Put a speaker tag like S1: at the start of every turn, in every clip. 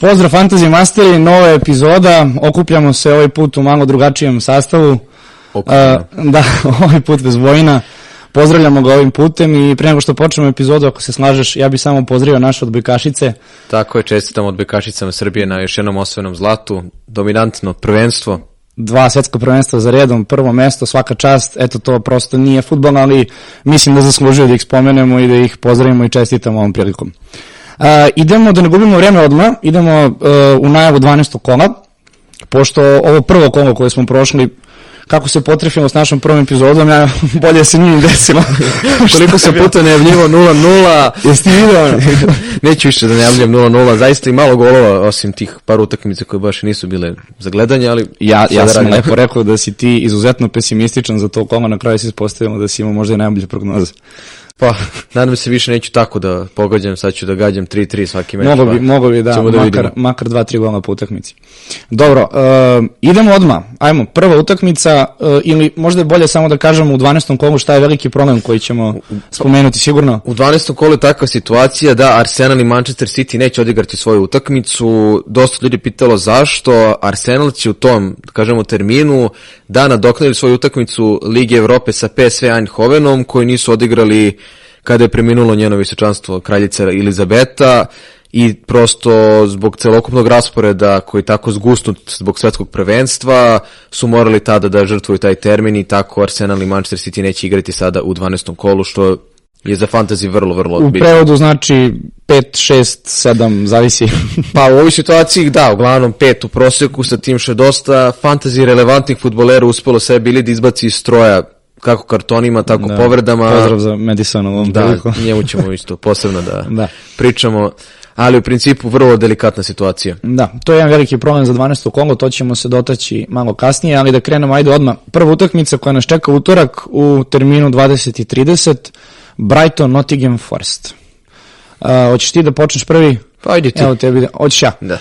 S1: Pozdrav Fantasy Masteri, nova epizoda, okupljamo se ovaj put u malo drugačijem sastavu.
S2: Okupljamo.
S1: Uh, da, ovaj put bez Vojina. Pozdravljamo ga ovim putem i pre nego što počnemo epizodu, ako se slažeš, ja bih samo pozdravio naše odbojkašice.
S2: Tako je, čestitam od Bekašicama Srbije na još jednom osvojenom zlatu, dominantno prvenstvo.
S1: Dva svetska prvenstva za redom, prvo mesto, svaka čast, eto to prosto nije futbol, ali mislim da zaslužuje da ih spomenemo i da ih pozdravimo i čestitamo ovom prilikom. Uh, idemo da ne gubimo vreme odmah, idemo uh, u najavu 12. kola, pošto ovo prvo kolo koje smo prošli kako se potrefimo s našom prvom epizodom, ja bolje se nije desilo.
S2: Koliko se puta najavljivo 0-0,
S1: Jesi ti video?
S2: neću više da najavljam 0-0, zaista i malo golova, osim tih par utakmica koje baš nisu bile za gledanje, ali
S1: Ja, ja sam
S2: radimo.
S1: lepo rekao da si ti izuzetno pesimističan za to kola, na kraju se ispostavilo da si imao možda i najbolje prognoze.
S2: Pa, nadam se više neću tako da pogađam, sad ću da gađam 3-3 svaki meč.
S1: Mogo bi,
S2: pa
S1: mogo bi da,
S2: da
S1: makar,
S2: vidimo.
S1: makar dva, tri gola po utakmici. Dobro, uh, idemo odmah. Ajmo, prva utakmica, uh, ili možda je bolje samo da kažemo u 12. kolu šta je veliki problem koji ćemo spomenuti sigurno.
S2: U 12. kolu je takva situacija da Arsenal i Manchester City neće odigrati svoju utakmicu. Dosta ljudi pitalo zašto. Arsenal će u tom, da kažemo, terminu da nadoknali svoju utakmicu Lige Evrope sa PSV Eindhovenom koji nisu odigrali kada je preminulo njeno visečanstvo kraljica Elizabeta i prosto zbog celokupnog rasporeda koji je tako zgusnut zbog svetskog prvenstva su morali tada da žrtvuju taj termin i tako Arsenal i Manchester City neće igrati sada u 12. kolu što je za fantasy vrlo, vrlo
S1: U
S2: bitno.
S1: prevodu znači 5, 6, 7, zavisi.
S2: Pa u ovoj situaciji, da, uglavnom pet u prosjeku sa tim što je dosta fantasy relevantnih futbolera uspelo sebi ili da izbaci iz stroja kako kartonima, tako
S1: Da.
S2: povredama.
S1: Pozdrav za Madisona u ovom
S2: Da,
S1: priliku.
S2: njemu ćemo isto posebno da,
S1: Da.
S2: pričamo, ali u principu vrlo delikatna situacija.
S1: Da, to je jedan veliki problem za 12. kolo, to ćemo se dotaći malo kasnije, ali da krenemo, ajde odmah. Prva utakmica koja nas čeka utorak u terminu 20.30, Brighton Nottingham Forest. Uh, hoćeš ti da počneš prvi?
S2: Pa ajde ti.
S1: Evo tebi, da- hoćeš ja.
S2: Da.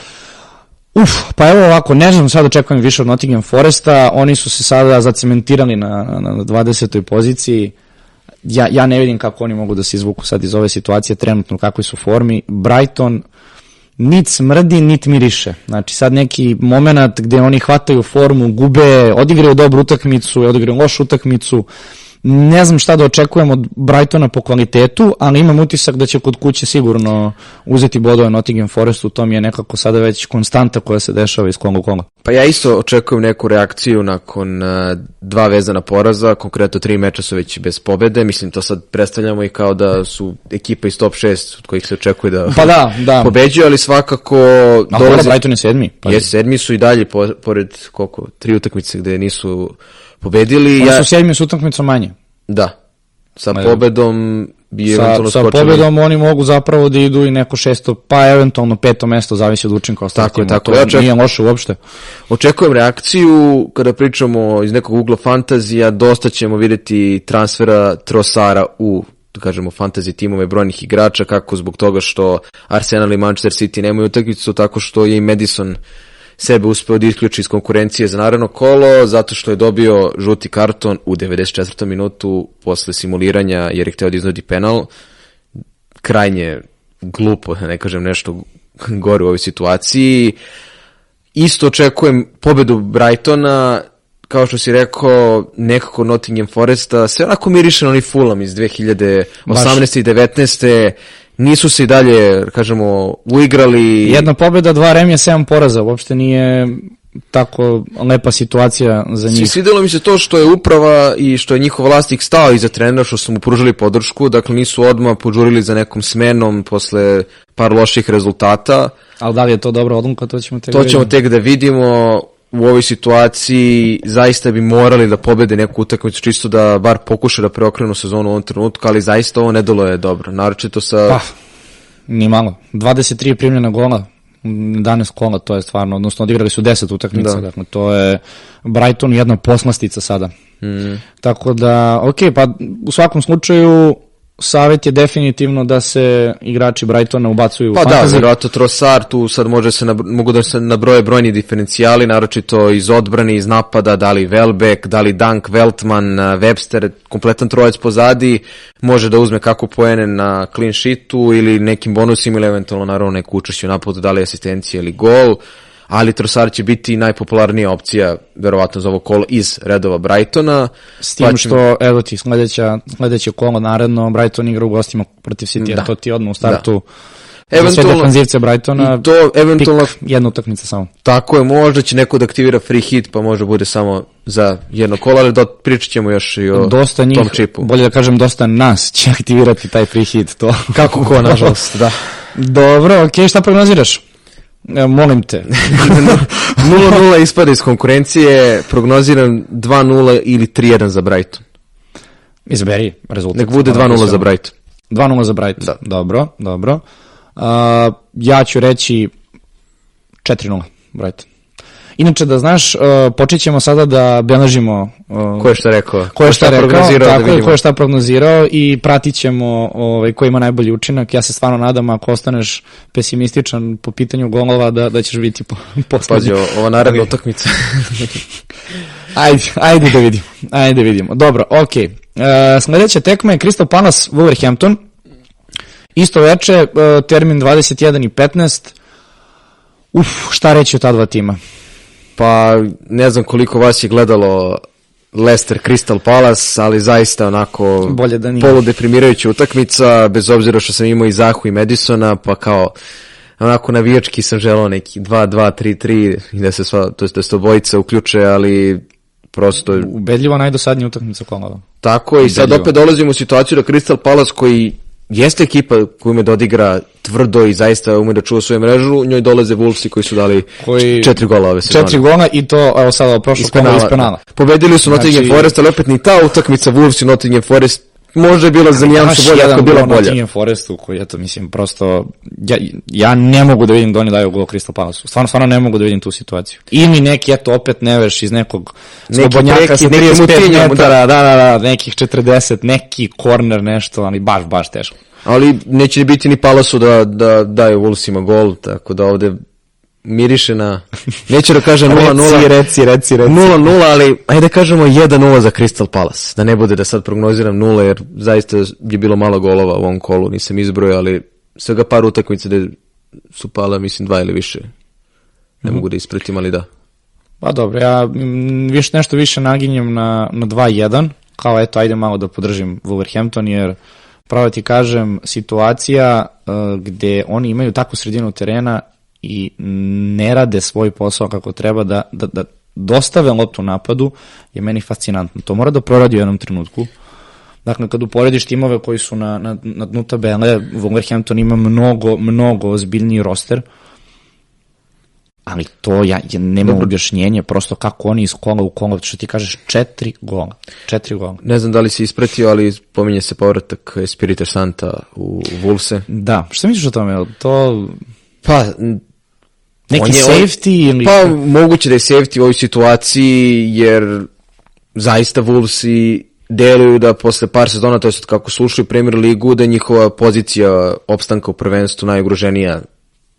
S1: Uf, pa evo ovako, ne znam sad očekujem više od Nottingham Foresta, oni su se sada zacementirali na, na, na 20. poziciji, ja, ja ne vidim kako oni mogu da se izvuku sad iz ove situacije trenutno u kakvoj su formi. Brighton nit smrdi, nit miriše. Znači sad neki moment gde oni hvataju formu, gube, odigraju dobru utakmicu, odigraju lošu utakmicu, ne znam šta da očekujem od Brightona po kvalitetu, ali imam utisak da će kod kuće sigurno uzeti bodove Nottingham Forestu, to mi je nekako sada već konstanta koja se dešava iz kola u kola.
S2: Pa ja isto očekujem neku reakciju nakon uh, dva vezana poraza, konkretno tri meča su već bez pobede, mislim to sad predstavljamo i kao da su ekipa iz top 6 od kojih se očekuje da
S1: Pa da, da.
S2: pobeđuju, ali svakako
S1: A dolazi... Brighton je sedmi. Pa,
S2: Jes, sedmi su i dalje, po, pored koliko, tri utakmice gde nisu pobedili.
S1: Oni
S2: Ja,
S1: su s utakmicom manje.
S2: da, sa
S1: Ma,
S2: pobedom bi
S1: Sa,
S2: eventualno
S1: sa
S2: skočili.
S1: pobedom oni mogu zapravo da idu i neko šesto, pa eventualno peto mesto, zavisi od učinka ostalih
S2: Tako tako
S1: To
S2: je. Ja ček-
S1: Nije loše uopšte.
S2: Očekujem reakciju, kada pričamo iz nekog ugla fantazija, dosta ćemo vidjeti transfera Trosara u da kažemo fantasy timove brojnih igrača, kako zbog toga što Arsenal i Manchester City nemaju utakmicu, tako što je i Madison sebe uspeo da isključi iz konkurencije za naredno kolo, zato što je dobio žuti karton u 94. minutu posle simuliranja jer je hteo da iznudi penal. Krajnje glupo, da ne kažem nešto gore u ovoj situaciji. Isto očekujem pobedu Brightona, kao što si rekao, nekako Nottingham Foresta, sve onako miriše na onaj Fulham iz 2018. i 19. Nisu se i dalje, kažemo, uigrali.
S1: Jedna pobjeda, dva remija, sedam poraza. Uopšte nije tako lepa situacija za njih.
S2: svidelo mi se to što je uprava i što je njihov vlasnik stao iza trenera, što su mu pružili podršku, dakle nisu odmah požurili za nekom smenom posle par loših rezultata.
S1: Ali da li je to dobra odluka, to ćemo tek
S2: To
S1: da
S2: ćemo
S1: vidimo.
S2: tek da vidimo u ovoj situaciji zaista bi morali da pobede neku utakmicu čisto da bar pokuša da preokrenu sezonu u ovom trenutku, ali zaista ovo ne je dobro. Naročito sa...
S1: Pa, ni malo. 23 primljena gola, 11 kola, to je stvarno, odnosno odigrali su 10 utakmica,
S2: Da.
S1: dakle to je Brighton jedna poslastica sada.
S2: Mm,
S1: Tako da, ok, pa u svakom slučaju Savet je definitivno da se igrači Brightona ubacuju
S2: Pa
S1: u
S2: da,
S1: fantasy.
S2: verovatno Trossard, tu sad može se, nabro- mogu da se nabroje brojni diferencijali, naročito iz odbrane, iz napada, da li Welbeck, da li Dunk, Veltman, eh, Webster, kompletan trojac pozadi, može da uzme kako poene na clean sheetu ili nekim bonusima ili eventualno naravno neku učešću napadu, da li asistencija ili gol, ali Trossard će biti najpopularnija opcija, verovatno za ovo kolo iz redova Brightona.
S1: S tim
S2: Pa
S1: što, evo ti, sledeća, sledeće kolo naredno, Brighton igra u gostima protiv City,
S2: Da.
S1: to ti odmah u startu za sve
S2: Eventualno-
S1: defanzivce Brightona,
S2: to eventualno
S1: pik, jedna utakmica samo.
S2: Tako je, možda će neko da aktivira free hit, pa možda bude samo za jedno kola, ali da pričat ćemo još i o
S1: Dosta njih,
S2: tom čipu.
S1: bolje da kažem dosta nas će aktivirati taj free hit, to.
S2: Kako ko, nažalost, da.
S1: Dobro, okej, šta prognoziraš? E, molim te.
S2: 0-0 ispada iz konkurencije, prognoziram 2-0 ili 3-1 za Brighton.
S1: Izberi rezultat.
S2: Nek bude
S1: Moram
S2: 2-0
S1: da
S2: za Brighton.
S1: 2-0 za Brighton.
S2: Da.
S1: Dobro, dobro. Uh, ja ću reći 4-0 Brighton. Inače, da znaš, uh, počet ćemo sada da beležimo uh,
S2: Ko je šta rekao?
S1: ko je šta rekao,
S2: prognozirao
S1: tako
S2: da
S1: je,
S2: vidimo.
S1: ko je šta prognozirao i pratit ćemo ovaj, ko ima najbolji učinak. Ja se stvarno nadam ako ostaneš pesimističan po pitanju golova da, da ćeš biti po,
S2: Pazi,
S1: poslednji.
S2: ovo- ova naredna utakmica.
S1: Ajde, ajde da vidimo. Ajde da vidimo. Dobro, okej. E, sledeća tekma je Crystal Palace Wolverhampton. Isto veče, e, termin 21 i 15. Uf, šta reći o ta dva tima?
S2: Pa ne znam koliko vas je gledalo Leicester Crystal Palace, ali zaista onako
S1: Bolje da nije.
S2: poludeprimirajuća utakmica, bez obzira što sam imao i Zahu i Madisona, pa kao onako navijački sam želao neki 2-2-3-3 i da se sva, to jest da se obojica uključe, ali prosto
S1: Ubedljivo najdosadnija utakmica kolova.
S2: tako i sad
S1: Ubedljivo.
S2: opet dolazimo u situaciju da Crystal Palace koji jeste ekipa koju ume da odigra tvrdo i zaista ume da čuva svoju mrežu, njoj dolaze Wolvesi koji su dali
S1: Koji-
S2: četiri gola ove sezone.
S1: Četiri gola i to, evo sada, prošlo
S2: Iz penala.
S1: iz penala.
S2: Pobedili su Nottingham
S1: Znači-
S2: Forest, ali opet ni ta utakmica Wolves i Nottingham Forest može je bila za nijansu bolja, ako je bila bolja.
S1: Nottingham Forestu koji, eto, mislim, prosto, ja, ja ne mogu da vidim da oni daju gol Crystal Palace. Stvarno, stvarno ne mogu da vidim tu situaciju. Ili neki, eto, opet neveš iz nekog
S2: Neki
S1: slobodnjaka sa
S2: neki
S1: 35
S2: Moutinho,
S1: metara, da, da, da, nekih 40, neki korner, nešto, ali baš, baš teško.
S2: Ali neće biti ni Palasu da, da daju Wolvesima gol, tako da ovde miriše na... Neću da kažem 0-0.
S1: reci, reci, reci.
S2: 0-0, ali ajde da kažemo 1-0 za Crystal Palace. Da ne bude da sad prognoziram 0, jer zaista je bilo malo golova u ovom kolu, nisam izbrojao, ali svega par utakmica da su pala, mislim, dva ili više. Ne mogu da ispratim, ali da.
S1: Pa dobro, ja više, nešto više naginjem na, na 2-1, kao eto, ajde malo da podržim Wolverhampton, jer pravo ti kažem, situacija uh, gde oni imaju takvu sredinu terena i ne rade svoj posao kako treba da, da, da dostave loptu napadu je meni fascinantno. To mora da proradi u jednom trenutku. Dakle, kad uporediš timove koji su na, na, na dnu tabele, Wolverhampton ima mnogo, mnogo ozbiljniji roster, ali to ja, ja nema objašnjenje prosto kako oni iz kola u kola, što ti kažeš četiri gola, četiri gola.
S2: Ne znam da li si ispratio, ali pominje se povratak Espirita Santa u Wolvese.
S1: Da, šta misliš o tome? To
S2: Pa,
S1: neki
S2: je-
S1: safety ili...
S2: Pa moguće da je safety u ovoj situaciji jer zaista Wolvesi deluju da posle par sezona, to je kako su ušli u Premier ligu, da je njihova pozicija opstanka u prvenstvu najugroženija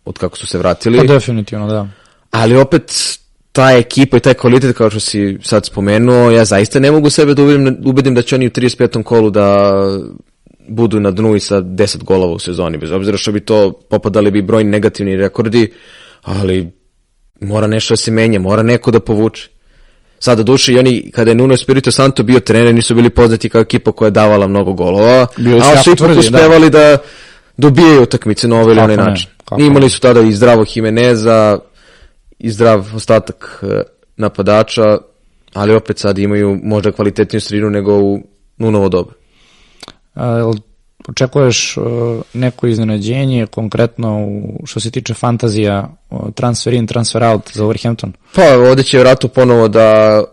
S2: od kako su se vratili.
S1: Pa definitivno, da.
S2: Ali opet ta ekipa i taj kvalitet kao što si sad spomenuo, ja zaista ne mogu sebe da ubedim, ubedim da će oni u 35. kolu da budu na dnu i sa 10 golova u sezoni, bez obzira što bi to popadali bi brojni negativni rekordi, ali mora nešto da se menja, mora neko da povuče. Sada duše i oni, kada je Nuno Espirito Santo bio trener, nisu bili poznati kao ekipa koja je davala mnogo golova,
S1: je
S2: ali su ipak uspevali da. dobijaju utakmice na ovaj ili onaj
S1: ne,
S2: način.
S1: kako
S2: Imali su tada i zdravo Jimeneza, i zdrav ostatak e, napadača, ali opet sad imaju možda kvalitetniju sredinu nego u Nunovo doba.
S1: A, očekuješ uh, neko iznenađenje konkretno u, što se tiče fantazija uh, transfer in, transfer out za Wolverhampton?
S2: Pa ovde će vjerojatno ponovo da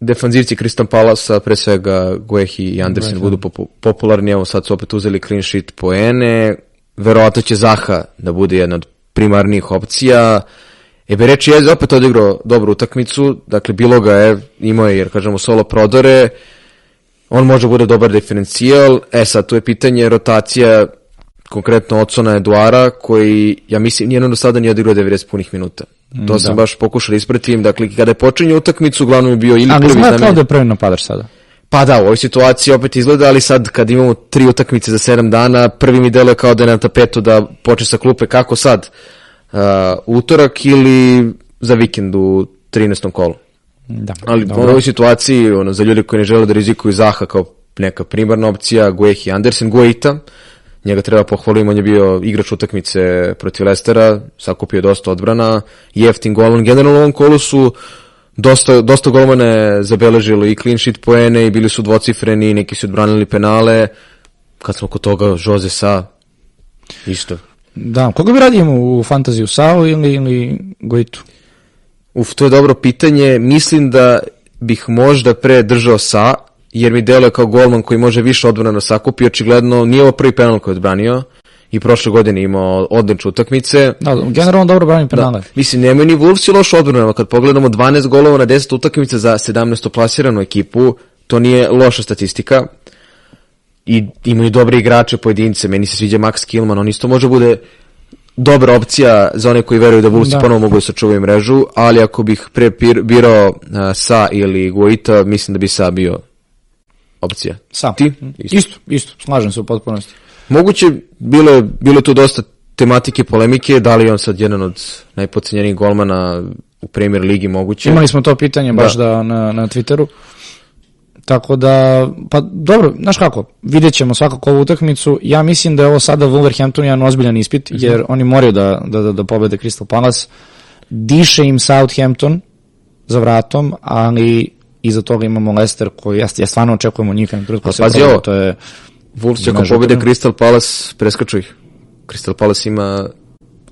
S2: defanzivci Kristan Palasa, pre svega Guehi i Andersen budu popu- popularni, evo sad su opet uzeli clean sheet poene, verovatno će Zaha da bude jedna od primarnijih opcija, Ebereči je opet odigrao dobru utakmicu, dakle bilo ga je, imao je, jer kažemo, solo prodore, on može bude dobar diferencijal, e sad tu je pitanje rotacija konkretno Ocona Eduara, koji, ja mislim, nijedno do sada nije odigrao 90 punih minuta. To
S1: Da.
S2: sam baš pokušao da ispratim, dakle, kada je počinje utakmicu, uglavnom je bio ili
S1: Ali
S2: prvi
S1: izgleda kao
S2: zamenjen-
S1: da je prvi napadač sada.
S2: Pa da, u ovoj situaciji opet izgleda, ali sad kad imamo tri utakmice za sedam dana, prvi mi deluje kao da je na tapetu da počne sa klupe kako sad, uh, utorak ili za vikend u 13. kolu.
S1: Da.
S2: Ali
S1: Dobro.
S2: u ovoj situaciji, ono, za ljudi koji ne žele da rizikuju Zaha kao neka primarna opcija, Guehi Andersen, Gueita, njega treba pohvaliti, on je bio igrač utakmice protiv Lestera, sakupio dosta odbrana, jeftin golman, generalno u ovom kolu su dosta, dosta golmane zabeležili i clean sheet poene i bili su dvocifreni, neki su odbranili penale, kad smo kod toga Jose Sa, isto.
S1: Da, koga bi radimo u fantaziju, Sao ili, ili Goitu?
S2: Uf, to je dobro pitanje. Mislim da bih možda pre držao sa, jer mi deluje kao golman koji može više odbrana sakupi. Očigledno nije ovo prvi penal koji je odbranio i prošle godine imao odlične utakmice.
S1: Da, generalno dobro brani penale.
S2: Mislim, nemaju ni Wolves i lošu odbranu. Kad pogledamo 12 golova na 10 utakmica za 17. plasiranu ekipu, to nije loša statistika. I imaju dobre igrače pojedince. Meni se sviđa Max Killman, on isto može bude dobra opcija za one koji veruju da Wolves
S1: Da.
S2: ponovo mogu da sačuvaju mrežu, ali ako bih pre birao uh, Sa ili Guaita, mislim da bi Sa bio opcija.
S1: Sa.
S2: Ti?
S1: Isto. isto, isto, slažem se u potpunosti.
S2: Moguće, bilo je, bilo je tu dosta tematike, polemike, da li je on sad jedan od najpocenjenijih golmana u Premier ligi moguće.
S1: Imali smo to pitanje baš da. na, na Twitteru. Tako da, pa dobro, znaš kako, vidjet ćemo svakako ovu utakmicu. Ja mislim da je ovo sada Wolverhampton jedan ozbiljan ispit,
S2: Mhm.
S1: jer oni moraju da, da, da, da pobede Crystal Palace. Diše im Southampton za vratom, ali iza toga imamo Leicester koji, ja, ja stvarno njih trenutku da se
S2: pazi ovo.
S1: to je
S2: Wolves će ako pobede. Crystal Palace, preskaču ih. Crystal Palace ima,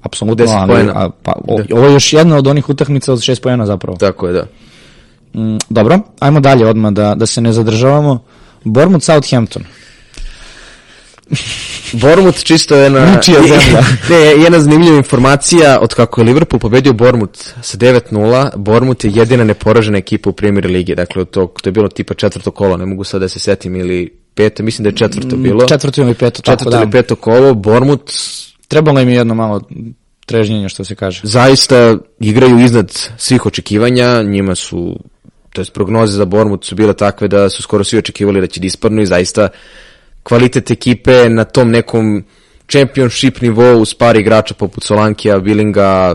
S1: apsolutno,
S2: 10
S1: ali,
S2: poena.
S1: a, pa, o, ovo je još jedna od onih utakmica od šest pojena zapravo.
S2: tako je da.
S1: Mm, dobro, ajmo dalje odmah da, da se ne zadržavamo. Bournemouth Southampton.
S2: Bournemouth čisto je jedna...
S1: Ničija zemlja.
S2: ne, jedna zanimljiva informacija od kako je Liverpool pobedio Bournemouth sa 9-0, Bournemouth je jedina neporažena ekipa u Premier ligi, dakle od tog, to je bilo tipa četvrto kolo, ne mogu sad da se setim ili peto, mislim da je četvrto bilo.
S1: Četvrto ili peto, tako
S2: četvrto
S1: da.
S2: ili peto kolo, Bournemouth
S1: Trebalo im je jedno malo trežnjenje, što se kaže.
S2: zaista igraju iznad svih očekivanja, njima su to jest prognoze za Bournemouth su bile takve da su skoro svi očekivali da će da ispadnu i zaista kvalitet ekipe na tom nekom championship nivou uz par igrača poput Solankija, Billinga,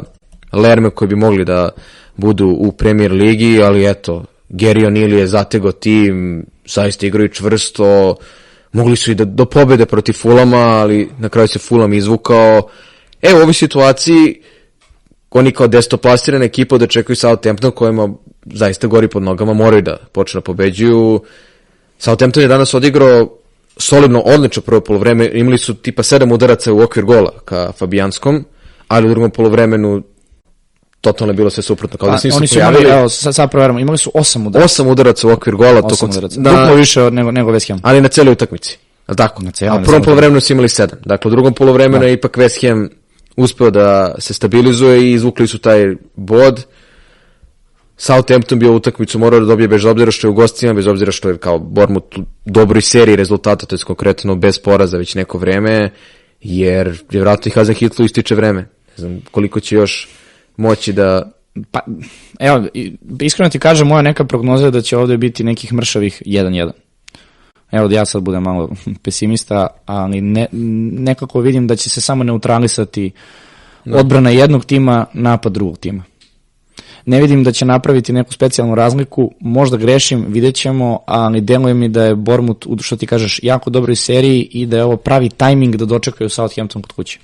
S2: Lerme koji bi mogli da budu u Premier ligi, ali eto, Gary O'Neill je zatego tim, zaista igraju čvrsto, mogli su i da do pobede protiv Fulama, ali na kraju se Fulam izvukao. E, u ovoj situaciji oni kao destoplastirana ekipa da čekaju Southampton kojima zaista gori pod nogama, moraju da počnu da pobeđuju. Southampton je danas odigrao solidno, odlično prvo polovreme, imali su tipa sedam udaraca u okvir gola ka Fabijanskom, ali u drugom polovremenu totalno je bilo sve suprotno, kao da se
S1: Pa,
S2: nisu
S1: oni su
S2: pojavili.
S1: imali, evo, sad, sad proveramo, imali su osam udaraca.
S2: Osam udaraca u okvir gola,
S1: Osam
S2: kod-
S1: udaraca.
S2: na-
S1: Duplo više od nego, nego West Ham.
S2: ali na cijeloj utakmici. Tako?
S1: Na cijeloj,
S2: A u prvom polovremenu su imali sedam. Dakle, u drugom polovremenu je ipak West Ham uspeo da se stabilizuje i izvukli su taj bod. Southampton bio utakmicu morao da dobije bez obzira što je u gostima, bez obzira što je kao Bournemouth u dobroj seriji rezultata, to je konkretno bez poraza već neko vreme, jer je vjerojatno i Hazen Hitlu ističe vreme. Ne znam koliko će još moći da
S1: Pa, evo, iskreno ti kažem, moja neka prognoza je da će ovde biti nekih mršavih 1-1. Evo da ja sad budem malo pesimista, ali ne, nekako vidim da će se samo neutralisati odbrana jednog tima, napad drugog tima. Ne vidim da će napraviti neku specijalnu razliku, možda grešim, vidjet ćemo, ali deluje mi da je Bormut, što ti kažeš, jako dobroj seriji i da je ovo pravi tajming da dočekaju Southampton kod kuće.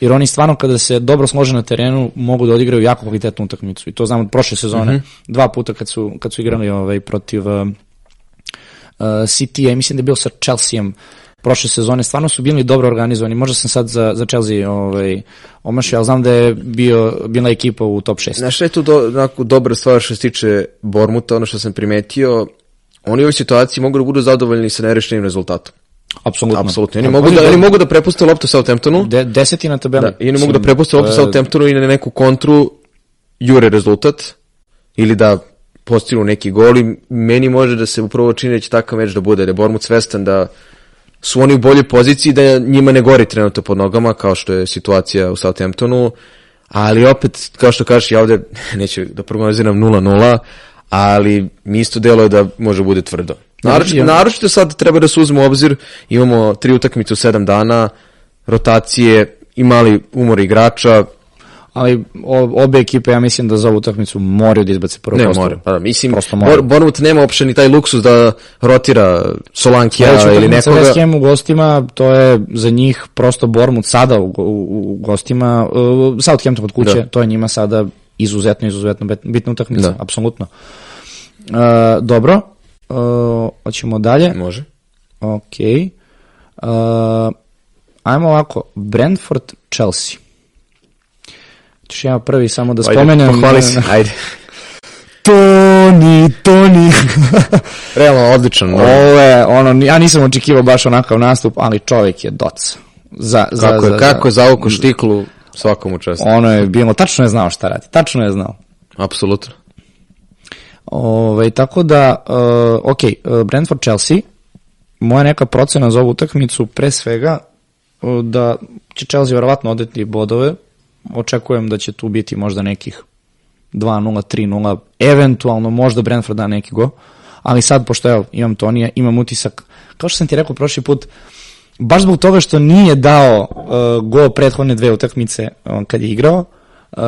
S1: Jer oni stvarno kada se dobro slože na terenu mogu da odigraju jako kvalitetnu utakmicu. I to znam od prošle sezone, dva puta kad su, kad su igrali ovaj, protiv City, ja mislim da je bio sa Chelseaom prošle sezone, stvarno su bili dobro organizovani. Možda sam sad za, za Chelsea ovaj, omašio, ali znam da je bio, bila ekipa u top 6.
S2: Znaš šta je tu do, onako dobra stvar što se tiče Bormuta, ono što sam primetio, oni u ovoj situaciji mogu da budu zadovoljni sa nerešenim rezultatom.
S1: Apsolutno.
S2: Apsolutno. Oni mogu
S1: oni
S2: da, oni mogu da prepuste loptu Southamptonu,
S1: De, deseti na tabeli.
S2: da, i oni mogu da prepuste loptu Southamptonu i na neku kontru jure rezultat, ili da postilu neki gol i meni može da se upravo čini da će takav meč da bude, da je Bormut svestan da su oni u boljoj poziciji, da njima ne gori trenutno pod nogama, kao što je situacija u Southamptonu, ali opet, kao što kažeš, ja ovde neću da prognoziram 0-0, ali mi isto deluje da može bude tvrdo. Naročito, naročito sad treba da se uzme u obzir, imamo tri utakmice u sedam dana, rotacije, i mali umor igrača,
S1: ali obe ekipe ja mislim da za ovu utakmicu moraju da izbace prvo
S2: ne, more. Pa da, mislim, Bor, Bournemouth nema uopšte ni taj luksus da rotira Solankija ili nekoga.
S1: West Ham u gostima, to je za njih prosto Bournemouth sada u, u, u gostima, uh, Southampton od kuće, da. to je njima sada izuzetno, izuzetno bitna utakmica, da. apsolutno. Uh, dobro, uh, hoćemo dalje.
S2: Može.
S1: Ok. Uh, ajmo ovako, Brentford, Chelsea. Ćeš ja prvi samo da ajde, spomenem.
S2: Pohvali se, ajde.
S1: Toni, Toni.
S2: Realno odličan.
S1: Ovo je, ono, ja nisam očekivao baš onakav nastup, ali čovjek je doc.
S2: Za, za, kako, za, kako je zavuko štiklu svakom učestvu.
S1: Ono je bilo, tačno je znao šta radi, tačno je znao.
S2: Apsolutno.
S1: Ove, tako da, uh, ok, uh, Brentford Chelsea, moja neka procena za ovu utakmicu pre svega uh, da će Chelsea verovatno odeti bodove, očekujem da će tu biti možda nekih 2-0, 3-0, eventualno možda Brentford da neki go, ali sad, pošto evo, imam Tonija, imam utisak, kao što sam ti rekao prošli put, baš zbog toga što nije dao uh, go prethodne dve utakmice um, kad je igrao, uh,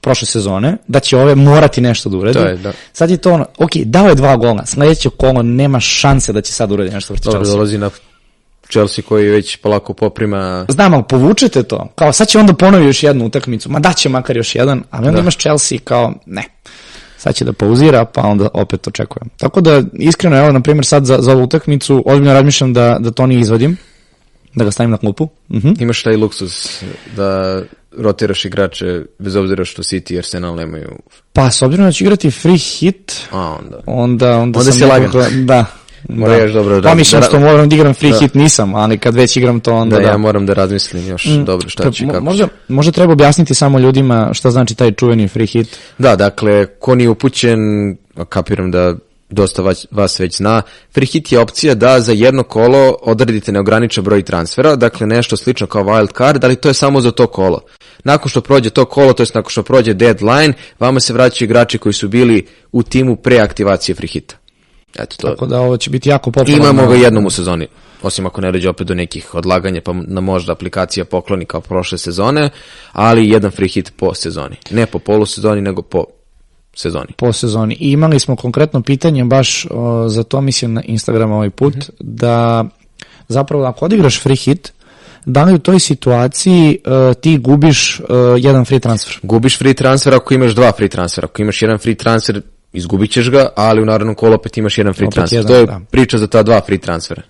S1: prošle sezone, da će ove morati nešto da uredi.
S2: To je, da.
S1: Sad je to ono, ok, dao je dva gola, sledeće kolo nema šanse da će sad uredi nešto vrti
S2: Dobro, dolazi na Chelsea koji već polako poprima...
S1: Znam, ali povučete to. Kao sad će onda ponovi još jednu utakmicu, ma daće makar još jedan, ali onda da. imaš Chelsea kao, ne, sad će da pauzira, pa onda opet očekujem. Tako da, iskreno, evo, na primjer, sad za, za ovu utakmicu, ozbiljno razmišljam da, da to nije izvadim, da ga stavim na klupu. Uh
S2: mhm. -huh. Imaš taj luksus da rotiraš igrače bez obzira što City i Arsenal nemaju...
S1: Pa, s obzirom da će igrati free hit,
S2: A, onda.
S1: onda, onda,
S2: onda si lagan.
S1: Da,
S2: Mora da. dobro
S1: Pa mislim što moram da igram free da. hit nisam, ali kad već igram to onda
S2: da. Da, ja moram da razmislim još mm, dobro šta će kako
S1: možda, možda treba objasniti samo ljudima šta znači taj čuveni free hit.
S2: Da, dakle, ko nije upućen, kapiram da dosta vas, vas već zna, free hit je opcija da za jedno kolo odredite neograničen broj transfera, dakle nešto slično kao wild card, ali to je samo za to kolo. Nakon što prođe to kolo, to je nakon što prođe deadline, vama se vraćaju igrači koji su bili u timu pre aktivacije free hita.
S1: Eto to. Tako da ovo će biti jako popularno.
S2: Imamo ga jednom u sezoni, osim ako ne dođe opet do nekih odlaganja, pa na možda aplikacija pokloni kao prošle sezone, ali jedan free hit po sezoni. Ne po polusezoni, nego po sezoni.
S1: Po sezoni. I imali smo konkretno pitanje baš o, za to mislim na Instagram ovaj put, mm -hmm. da zapravo ako odigraš free hit, da li u toj situaciji uh, ti gubiš uh, jedan free transfer?
S2: Gubiš free transfer ako imaš dva free transfera. Ako imaš jedan free transfer, izgubit ćeš ga, ali u narednom kolu opet imaš jedan free opet transfer. Jedan, to je da. priča za ta dva free transfera.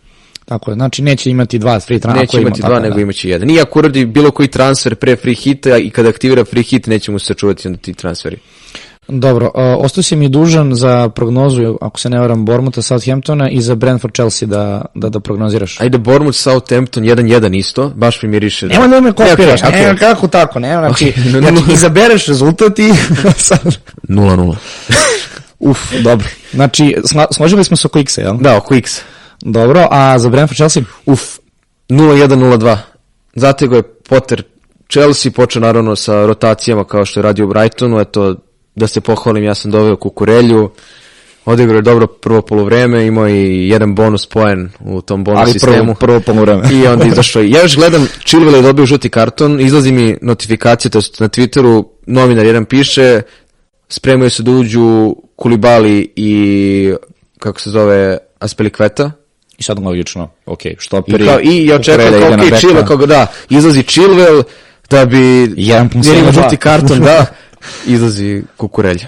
S1: Tako je, znači neće imati dva free transfera.
S2: Neće imati ima, dva, nego da. imaće jedan. I ako uradi bilo koji transfer pre free hita i kada aktivira free hit, neće mu se sačuvati onda ti transferi.
S1: Dobro, uh, ostao si mi dužan za prognozu, ako se ne varam, Bormuta, Southamptona i za Brentford Chelsea da, da, da prognoziraš.
S2: Ajde, Bormut, Southampton 1-1 isto, baš mi miriše.
S1: Da... Nema da me kopiraš, okay, okay. nema kako tako, nema, znači, okay. znači izabereš rezultat i...
S2: 0-0.
S1: Uf, dobro. Znači, složili smo se oko X-a, jel?
S2: Da, oko X.
S1: Dobro, a za Brentford Chelsea?
S2: Uf, 0-1-0-2. Zatego je Potter Chelsea, počeo naravno sa rotacijama kao što je radio u Brightonu, eto, da se pohvalim, ja sam doveo Kukurelju, odigrao je dobro prvo polovreme, imao i jedan bonus poen u tom bonus
S1: Ali
S2: sistemu.
S1: prvo, prvo polovreme.
S2: I onda izašao. Ja još gledam, Chilwell je dobio žuti karton, izlazi mi notifikacija, to na Twitteru novinar jedan piše, spremaju se da uđu Kulibali i kako se zove Aspelikveta.
S1: I sad logično, ok, što
S2: prije. I, kao, i ja očekujem kao, ok, Chilwell, kako da, izlazi Chilwell, da bi...
S1: Jedan pun
S2: ima žuti karton, da, izlazi Kukurelja.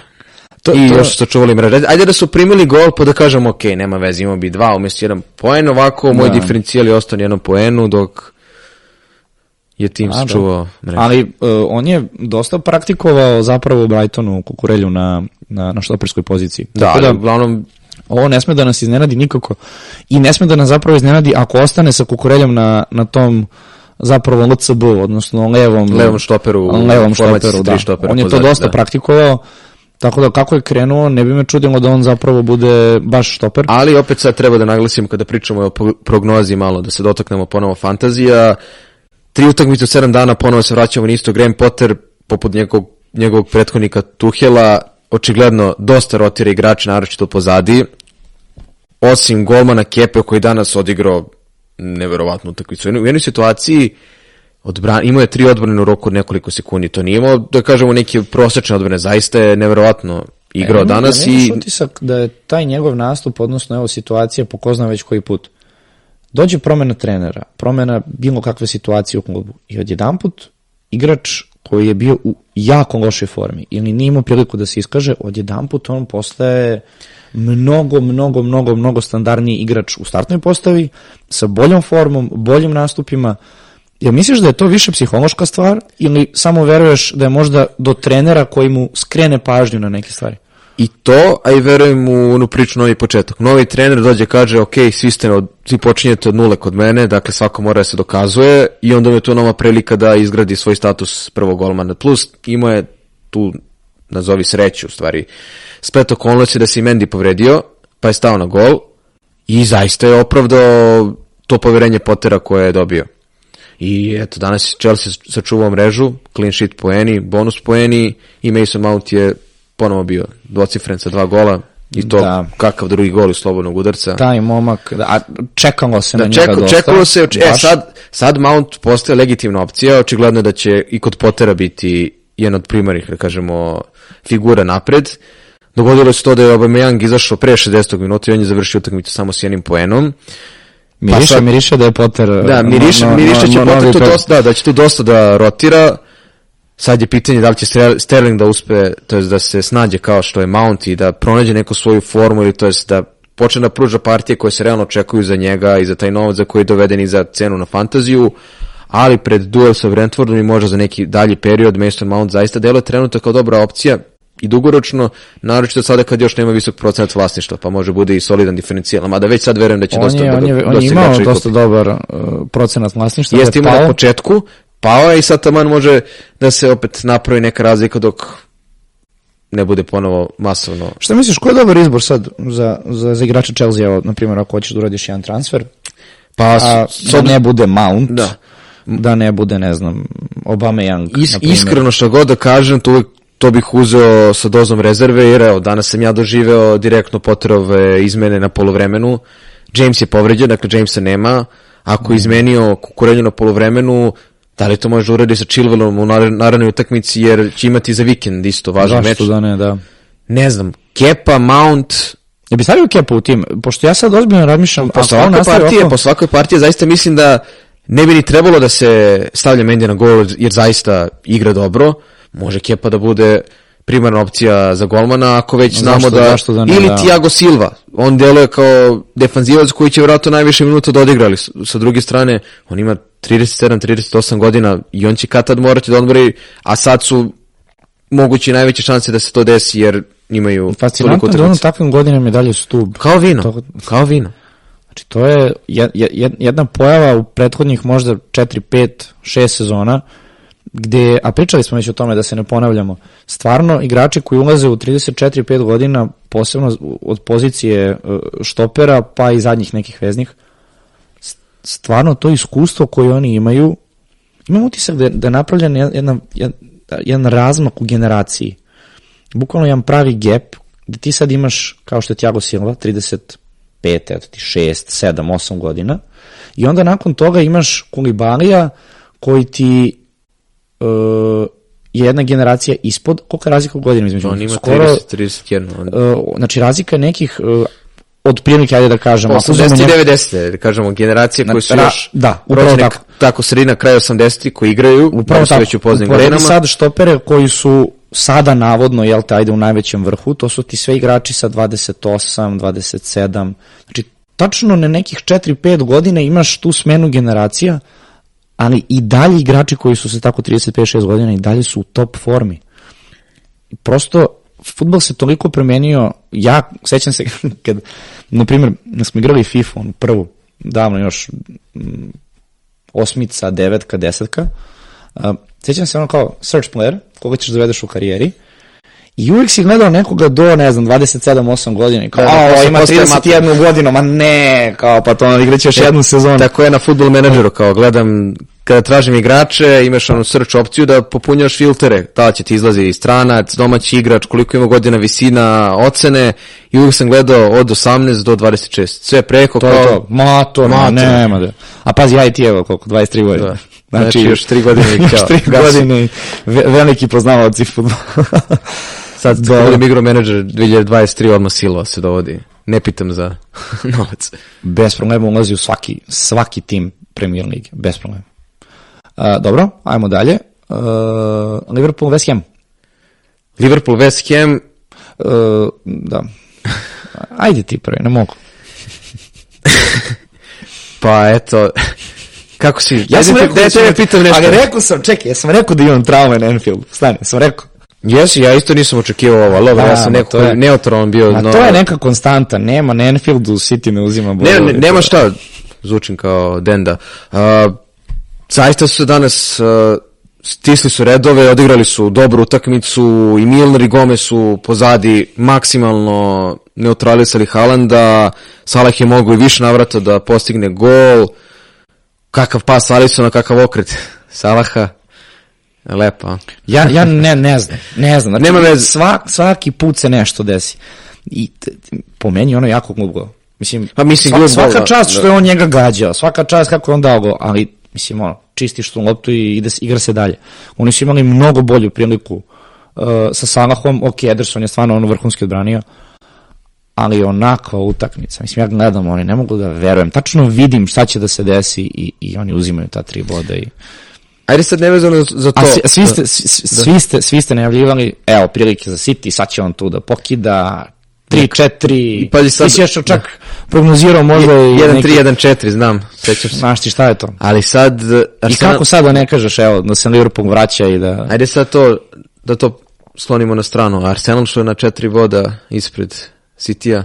S2: To, I to... još su čuvali mreže. Ajde da su primili gol, pa da kažemo, ok, nema veze, imamo bi dva umjesto jedan poen, ovako moj da. diferencijal je ostao na jednom poenu, dok je tim sačuvao
S1: mrežu. Ali uh, on je dosta praktikovao zapravo Brightonu Kukurelju na, na, na štoperskoj poziciji.
S2: Da, Tako da, uglavnom
S1: ovo ne sme da nas iznenadi nikako i ne sme da nas zapravo iznenadi ako ostane sa Kukureljom na, na tom zapravo LCB, odnosno levom
S2: levom štoperu,
S1: levom štoperu, da.
S2: Štopera
S1: on je to dosta da. praktikovao Tako da kako je krenuo, ne bi me čudilo da on zapravo bude baš štoper.
S2: Ali opet sad treba da naglasim kada pričamo o prognozi malo, da se dotaknemo ponovo fantazija. Tri utakmice u sedam dana, ponovo se vraćamo na isto. Graham Potter, poput njegovog, njegovog prethodnika Tuhela, očigledno dosta rotira igrača, naročito pozadi. Osim golmana Kepe koji danas odigrao neverovatnu utakmicu. U jednoj situaciji odbran, imao je tri odbrane u roku od nekoliko sekundi. To nije imao, da kažemo, neke prosečne odbrane. Zaista je neverovatno igrao
S1: E,
S2: danas
S1: nemaš
S2: i...
S1: utisak da je taj njegov nastup, odnosno evo situacija, pokozna već koji put. Dođe promena trenera, promena bilo kakve situacije u klubu i odjedanput igrač koji je bio u jako lošoj formi ili nije imao priliku da se iskaže, odjedanput on postaje mnogo, mnogo, mnogo, mnogo standardniji igrač u startnoj postavi, sa boljom formom, boljim nastupima. Jel misliš da je to više psihološka stvar ili samo veruješ da je možda do trenera koji mu skrene pažnju na neke stvari?
S2: I to, a i verujem u onu priču novi početak. Novi trener dođe kaže, ok, svi, ste od, svi počinjete od nule kod mene, dakle svako mora da se dokazuje i onda mu je to nova prilika da izgradi svoj status prvog golmana. Plus imao je tu, nazovi sreću u stvari, splet okolnosti da se i Mendy povredio, pa je stao na gol i zaista je opravdao to poverenje Pottera koje je dobio. I eto, danas Chelsea sačuvao mrežu, clean sheet poeni, bonus poeni i Mason Mount je ponovo bio dvocifren sa dva gola i to
S1: Da.
S2: kakav drugi gol iz slobodnog udarca.
S1: taj momak, da, a čekalo se
S2: Da,
S1: na njega
S2: čeko,
S1: dosta.
S2: čekalo se, oč- e, sad, sad Mount postaje legitimna opcija, očigledno je da će i kod Pottera biti jedan od primarnih, da kažemo, figura napred. Dogodilo se to da je Aubameyang izašao pre 60. minuta i on je završio utakmicu samo s jednim poenom.
S1: Miriše,
S2: pa sad-
S1: miriše da je Potter...
S2: Da, miriše,
S1: no, no,
S2: miriše će
S1: no,
S2: Potter tu
S1: pet.
S2: dosta, da, da će tu dosta da rotira. Sad je pitanje da li će Sterling da uspe, to jest da se snađe kao što je Mount i da pronađe neku svoju formu ili to jest da počne da pruža partije koje se realno očekuju za njega i za taj novac za koji je doveden i za cenu na fantaziju, ali pred duel sa Brentfordom i možda za neki dalji period Mason Mount zaista deluje trenutno kao dobra opcija i dugoročno, naročito sada kad još nema visok procenat vlasništva, pa može bude i solidan diferencijal, mada već sad verujem da će
S1: On
S2: dosta
S1: je,
S2: da,
S1: on je, on
S2: dosta
S1: je imao dosta
S2: kupi.
S1: dobar uh, procenat vlasništva.
S2: Jeste
S1: je
S2: imao na početku, pao je i sad taman može da se opet napravi neka razlika dok ne bude ponovo masovno.
S1: Šta misliš, ko je dobar izbor sad za, za, za igrača Chelsea, evo, na primjer, ako hoćeš da uradiš jedan transfer,
S2: Pa,
S1: a
S2: s,
S1: da ne bude Mount,
S2: Da.
S1: da ne bude, ne znam, Obama Young,
S2: is,
S1: na primjer.
S2: iskreno što god da kažem, to, uvek, to bih uzeo sa dozom rezerve, jer evo, danas sam ja doživeo direktno Potterove izmene na polovremenu. James je povređen, dakle Jamesa nema. Ako je izmenio kukurenju na polovremenu, da li to može da uradi sa Chilwellom u nar- narednoj utakmici, jer će imati za vikend isto važan meč.
S1: Zašto da ne, da.
S2: Ne znam, Kepa, Mount,
S1: Ja bi stavio Kepa u tim, pošto ja sad ozbiljno razmišljam,
S2: po svakoj partiji,
S1: ovako-
S2: po svakoj partiji zaista mislim da ne bi ni trebalo da se stavlja Mendy na gol jer zaista igra dobro. Može Kepa da bude primarna opcija za golmana ako već
S1: Zašto-
S2: znamo da,
S1: zašto da ne,
S2: ili
S1: da.
S2: Thiago Silva. On deluje kao defanzivac koji će vjerojatno najviše minuta da odigra, ali s- sa druge strane on ima 37-38 godina i on će kad tad morati da odmori, a sad su moguće najveće šanse da se to desi jer imaju toliko
S1: Fascinantno je da on takvim godinama je dalje stub.
S2: Kao vino,
S1: To-
S2: kao vino.
S1: Znači, to je jed- jed- jedna pojava u prethodnih možda 4, 5, 6 sezona, gde, a pričali smo već o tome da se ne ponavljamo, stvarno igrači koji ulaze u 34-5 godina, posebno od pozicije e, štopera, pa i zadnjih nekih veznih, stvarno to iskustvo koje oni imaju, imam utisak da je, da je napravljen jedna, jedna, jedan, jedan razmak u generaciji. Bukvalno jedan pravi gap, gde ti sad imaš, kao što je Thiago Silva, 35, eto ti 6, 7, 8 godina, i onda nakon toga imaš Kulibalija koji ti uh, je jedna generacija ispod, koliko je razlika u godinu između
S2: On ima
S1: Skoro,
S2: 30, 31. On...
S1: uh, znači razlika je nekih uh, od prilike, ajde da kažemo, ako uzmemo
S2: 80 i
S1: njeg-
S2: 90, da kažemo, generacije koje su još
S1: da, upravo tako.
S2: tako sredina, kraj 80 koji igraju,
S1: Upravo
S2: su
S1: tako.
S2: već u poznim godinama.
S1: sad štopere koji su sada navodno, jel te, ajde u najvećem vrhu, to su ti sve igrači sa 28, 27, znači tačno na nekih 4-5 godina imaš tu smenu generacija, ali i dalje igrači koji su se tako 35-6 godina i dalje su u top formi. Prosto, futbol se toliko promenio, ja sećam se kad, na primjer, smo igrali FIFA, onu prvu, davno još, mm, osmica, devetka, desetka, uh, sećam se ono kao search player, koga ćeš da dovedeš u karijeri, I uvijek si gledao nekoga do, ne znam, 27-8 godina i kao,
S2: Da, da, posle
S1: ima
S2: postaje
S1: 31 godinu, ma ne, kao, pa to igraće još jednu sezonu.
S2: Tako je na futbol menadžeru, kao gledam, kada tražim igrače, imaš onu search opciju da popunjaš filtere, da će ti izlazi stranac, domaći igrač, koliko ima godina visina, ocene, i uvijek sam gledao od 18 do 26, sve preko,
S1: To
S2: kao,
S1: to, ma to, ma,
S2: Mato.
S1: nema da. A pazi, ja i ti evo koliko, 23 godine.
S2: Da. Znači, još tri godine i
S1: još
S2: ćao,
S1: tri
S2: gasi.
S1: godine i ve, veliki poznavaoci futbola.
S2: sad kad budem igrao menadžer 2023, odmah Silva se dovodi. Ne pitam za novac.
S1: bez problema ulazi u svaki, svaki tim Premier Lige, bez problema. Dobro, ajmo dalje. Uh, Liverpool, West Ham.
S2: Liverpool, West Ham,
S1: Uh, da. Ajde ti prvi, ne mogu.
S2: pa eto, kako si,
S1: Ja sam rekao
S2: da
S1: da
S2: te
S1: ću-
S2: pitam nešto.
S1: Ali rekao sam, čekaj, ja sam rekao da imam traume na Enfieldu. Stani, sam rekao.
S2: Jesi, ja isto nisam očekivao ovo, ali dobro,
S1: Da,
S2: ja sam neko
S1: je-
S2: neutralan bio.
S1: A
S2: no,
S1: to je neka konstanta, nema na Enfieldu, City ne uzima
S2: Ne,
S1: bodove.
S2: ne, nema šta, zvučim kao Denda. Uh, zaista su danas uh, stisli su redove, odigrali su dobru utakmicu i Milner i Gomez su pozadi maksimalno neutralisali Haalanda, Salah je mogao i više navrata da postigne gol, kakav pas Alisona, kakav okret Salaha, lepo.
S1: Ja, ja ne, ne znam, ne znam. Znači,
S2: Nema veze.
S1: Svak, svaki put se nešto desi. I t- t- po meni ono jako glup gol. Mislim,
S2: Pa mislim,
S1: sva-
S2: glup
S1: svaka
S2: gol, da.
S1: čast što je on njega gađao, svaka čast kako je on dao gol, ali mislim ono, čistiš tu loptu i ide, igra se dalje. Oni su imali mnogo bolju priliku uh, sa Salahom, ok, Ederson je stvarno ono vrhunski odbranio, ali onakva utakmica, mislim ja gledam, oni ne mogu da verujem, tačno vidim šta će da se desi i, i oni uzimaju ta tri boda i
S2: Ajde sad nevezano za to.
S1: A svi, svi, ste, svi, svi, ste, svi ste najavljivali, evo, prilike za City, sad će on tu da pokida, 3-4,
S2: Pazi sad-
S1: ti si još čak prognozirao možda i
S2: 1-3-1-4, znam, sećam se.
S1: Znaš ti šta je to?
S2: Ali sad...
S1: I
S2: Arsenal-
S1: kako sad da ne kažeš, evo, da se Liverpool vraća i da...
S2: Ajde sad to, da to slonimo na stranu. Arsenal što je na četiri boda ispred City-a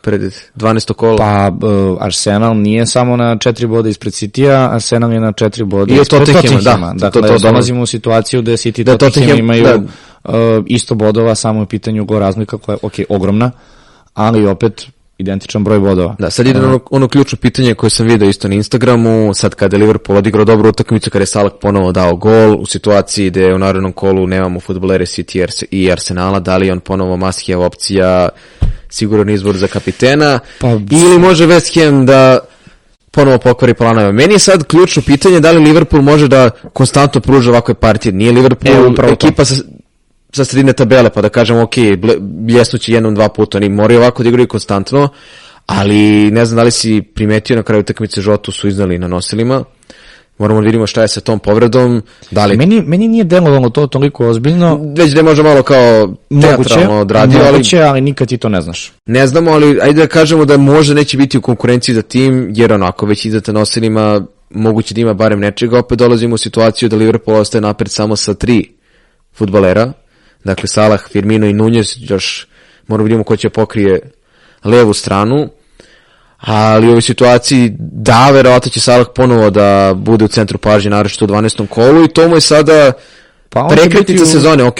S2: pred 12. kolo.
S1: Pa uh, Arsenal nije samo na četiri boda ispred City-a, Arsenal je na četiri boda
S2: I
S1: ispred
S2: Tottenhama,
S1: Tottenhama.
S2: da.
S1: Dakle,
S2: To- to smo-
S1: dolazimo u situaciju da City i
S2: Da,
S1: Tottenham
S2: Tottenham,
S1: imaju
S2: da.
S1: uh, isto bodova, samo je u pitanju go razlika koja je, ok, ogromna, ali opet identičan broj bodova.
S2: Da, sad ide na ono, ono ključno pitanje koje sam vidio isto na Instagramu, sad kada je Liverpool odigrao dobru utakmicu, kada je Salah ponovo dao gol, u situaciji gde u narodnom kolu nemamo futbolere City i Arse- i Arsenala, da li on ponovo Maskija opcija, siguran izbor za kapitena,
S1: Pa-
S2: ili može West Ham da ponovo pokvari planove. Meni je sad ključno pitanje da li Liverpool može da konstantno pruža ovakve partije. Nije Liverpool
S1: E,
S2: ekipa sa, sa sredine tabele, pa da kažem, ok, bljesnući jednom, dva puta, oni moraju ovako da igraju konstantno, ali ne znam da li si primetio na kraju utakmice Žotu su iznali na nosilima, moramo da vidimo šta je sa tom povredom, da li
S1: Meni, meni nije delovalo to toliko ozbiljno,
S2: već da je možda malo kao
S1: moguće,
S2: teatralno odradio, ali
S1: moguće, ali nikad ti to ne znaš.
S2: ne znamo, ali ajde da kažemo da možda neće biti u konkurenciji za tim, jer onako već izdate nosilima, moguće da ima barem nečega, opet dolazimo u situaciju da Liverpool ostaje napred samo sa tri futbalera, dakle Salah, Firmino i Nunez, još moramo vidimo ko će pokrije levu stranu, ali u ovoj situaciji da, verovatno će Salah ponovo da bude u centru pažnje, naročito u 12. kolu i to mu je sada
S1: Pa
S2: prekretnica
S1: u-
S2: sezone, ok,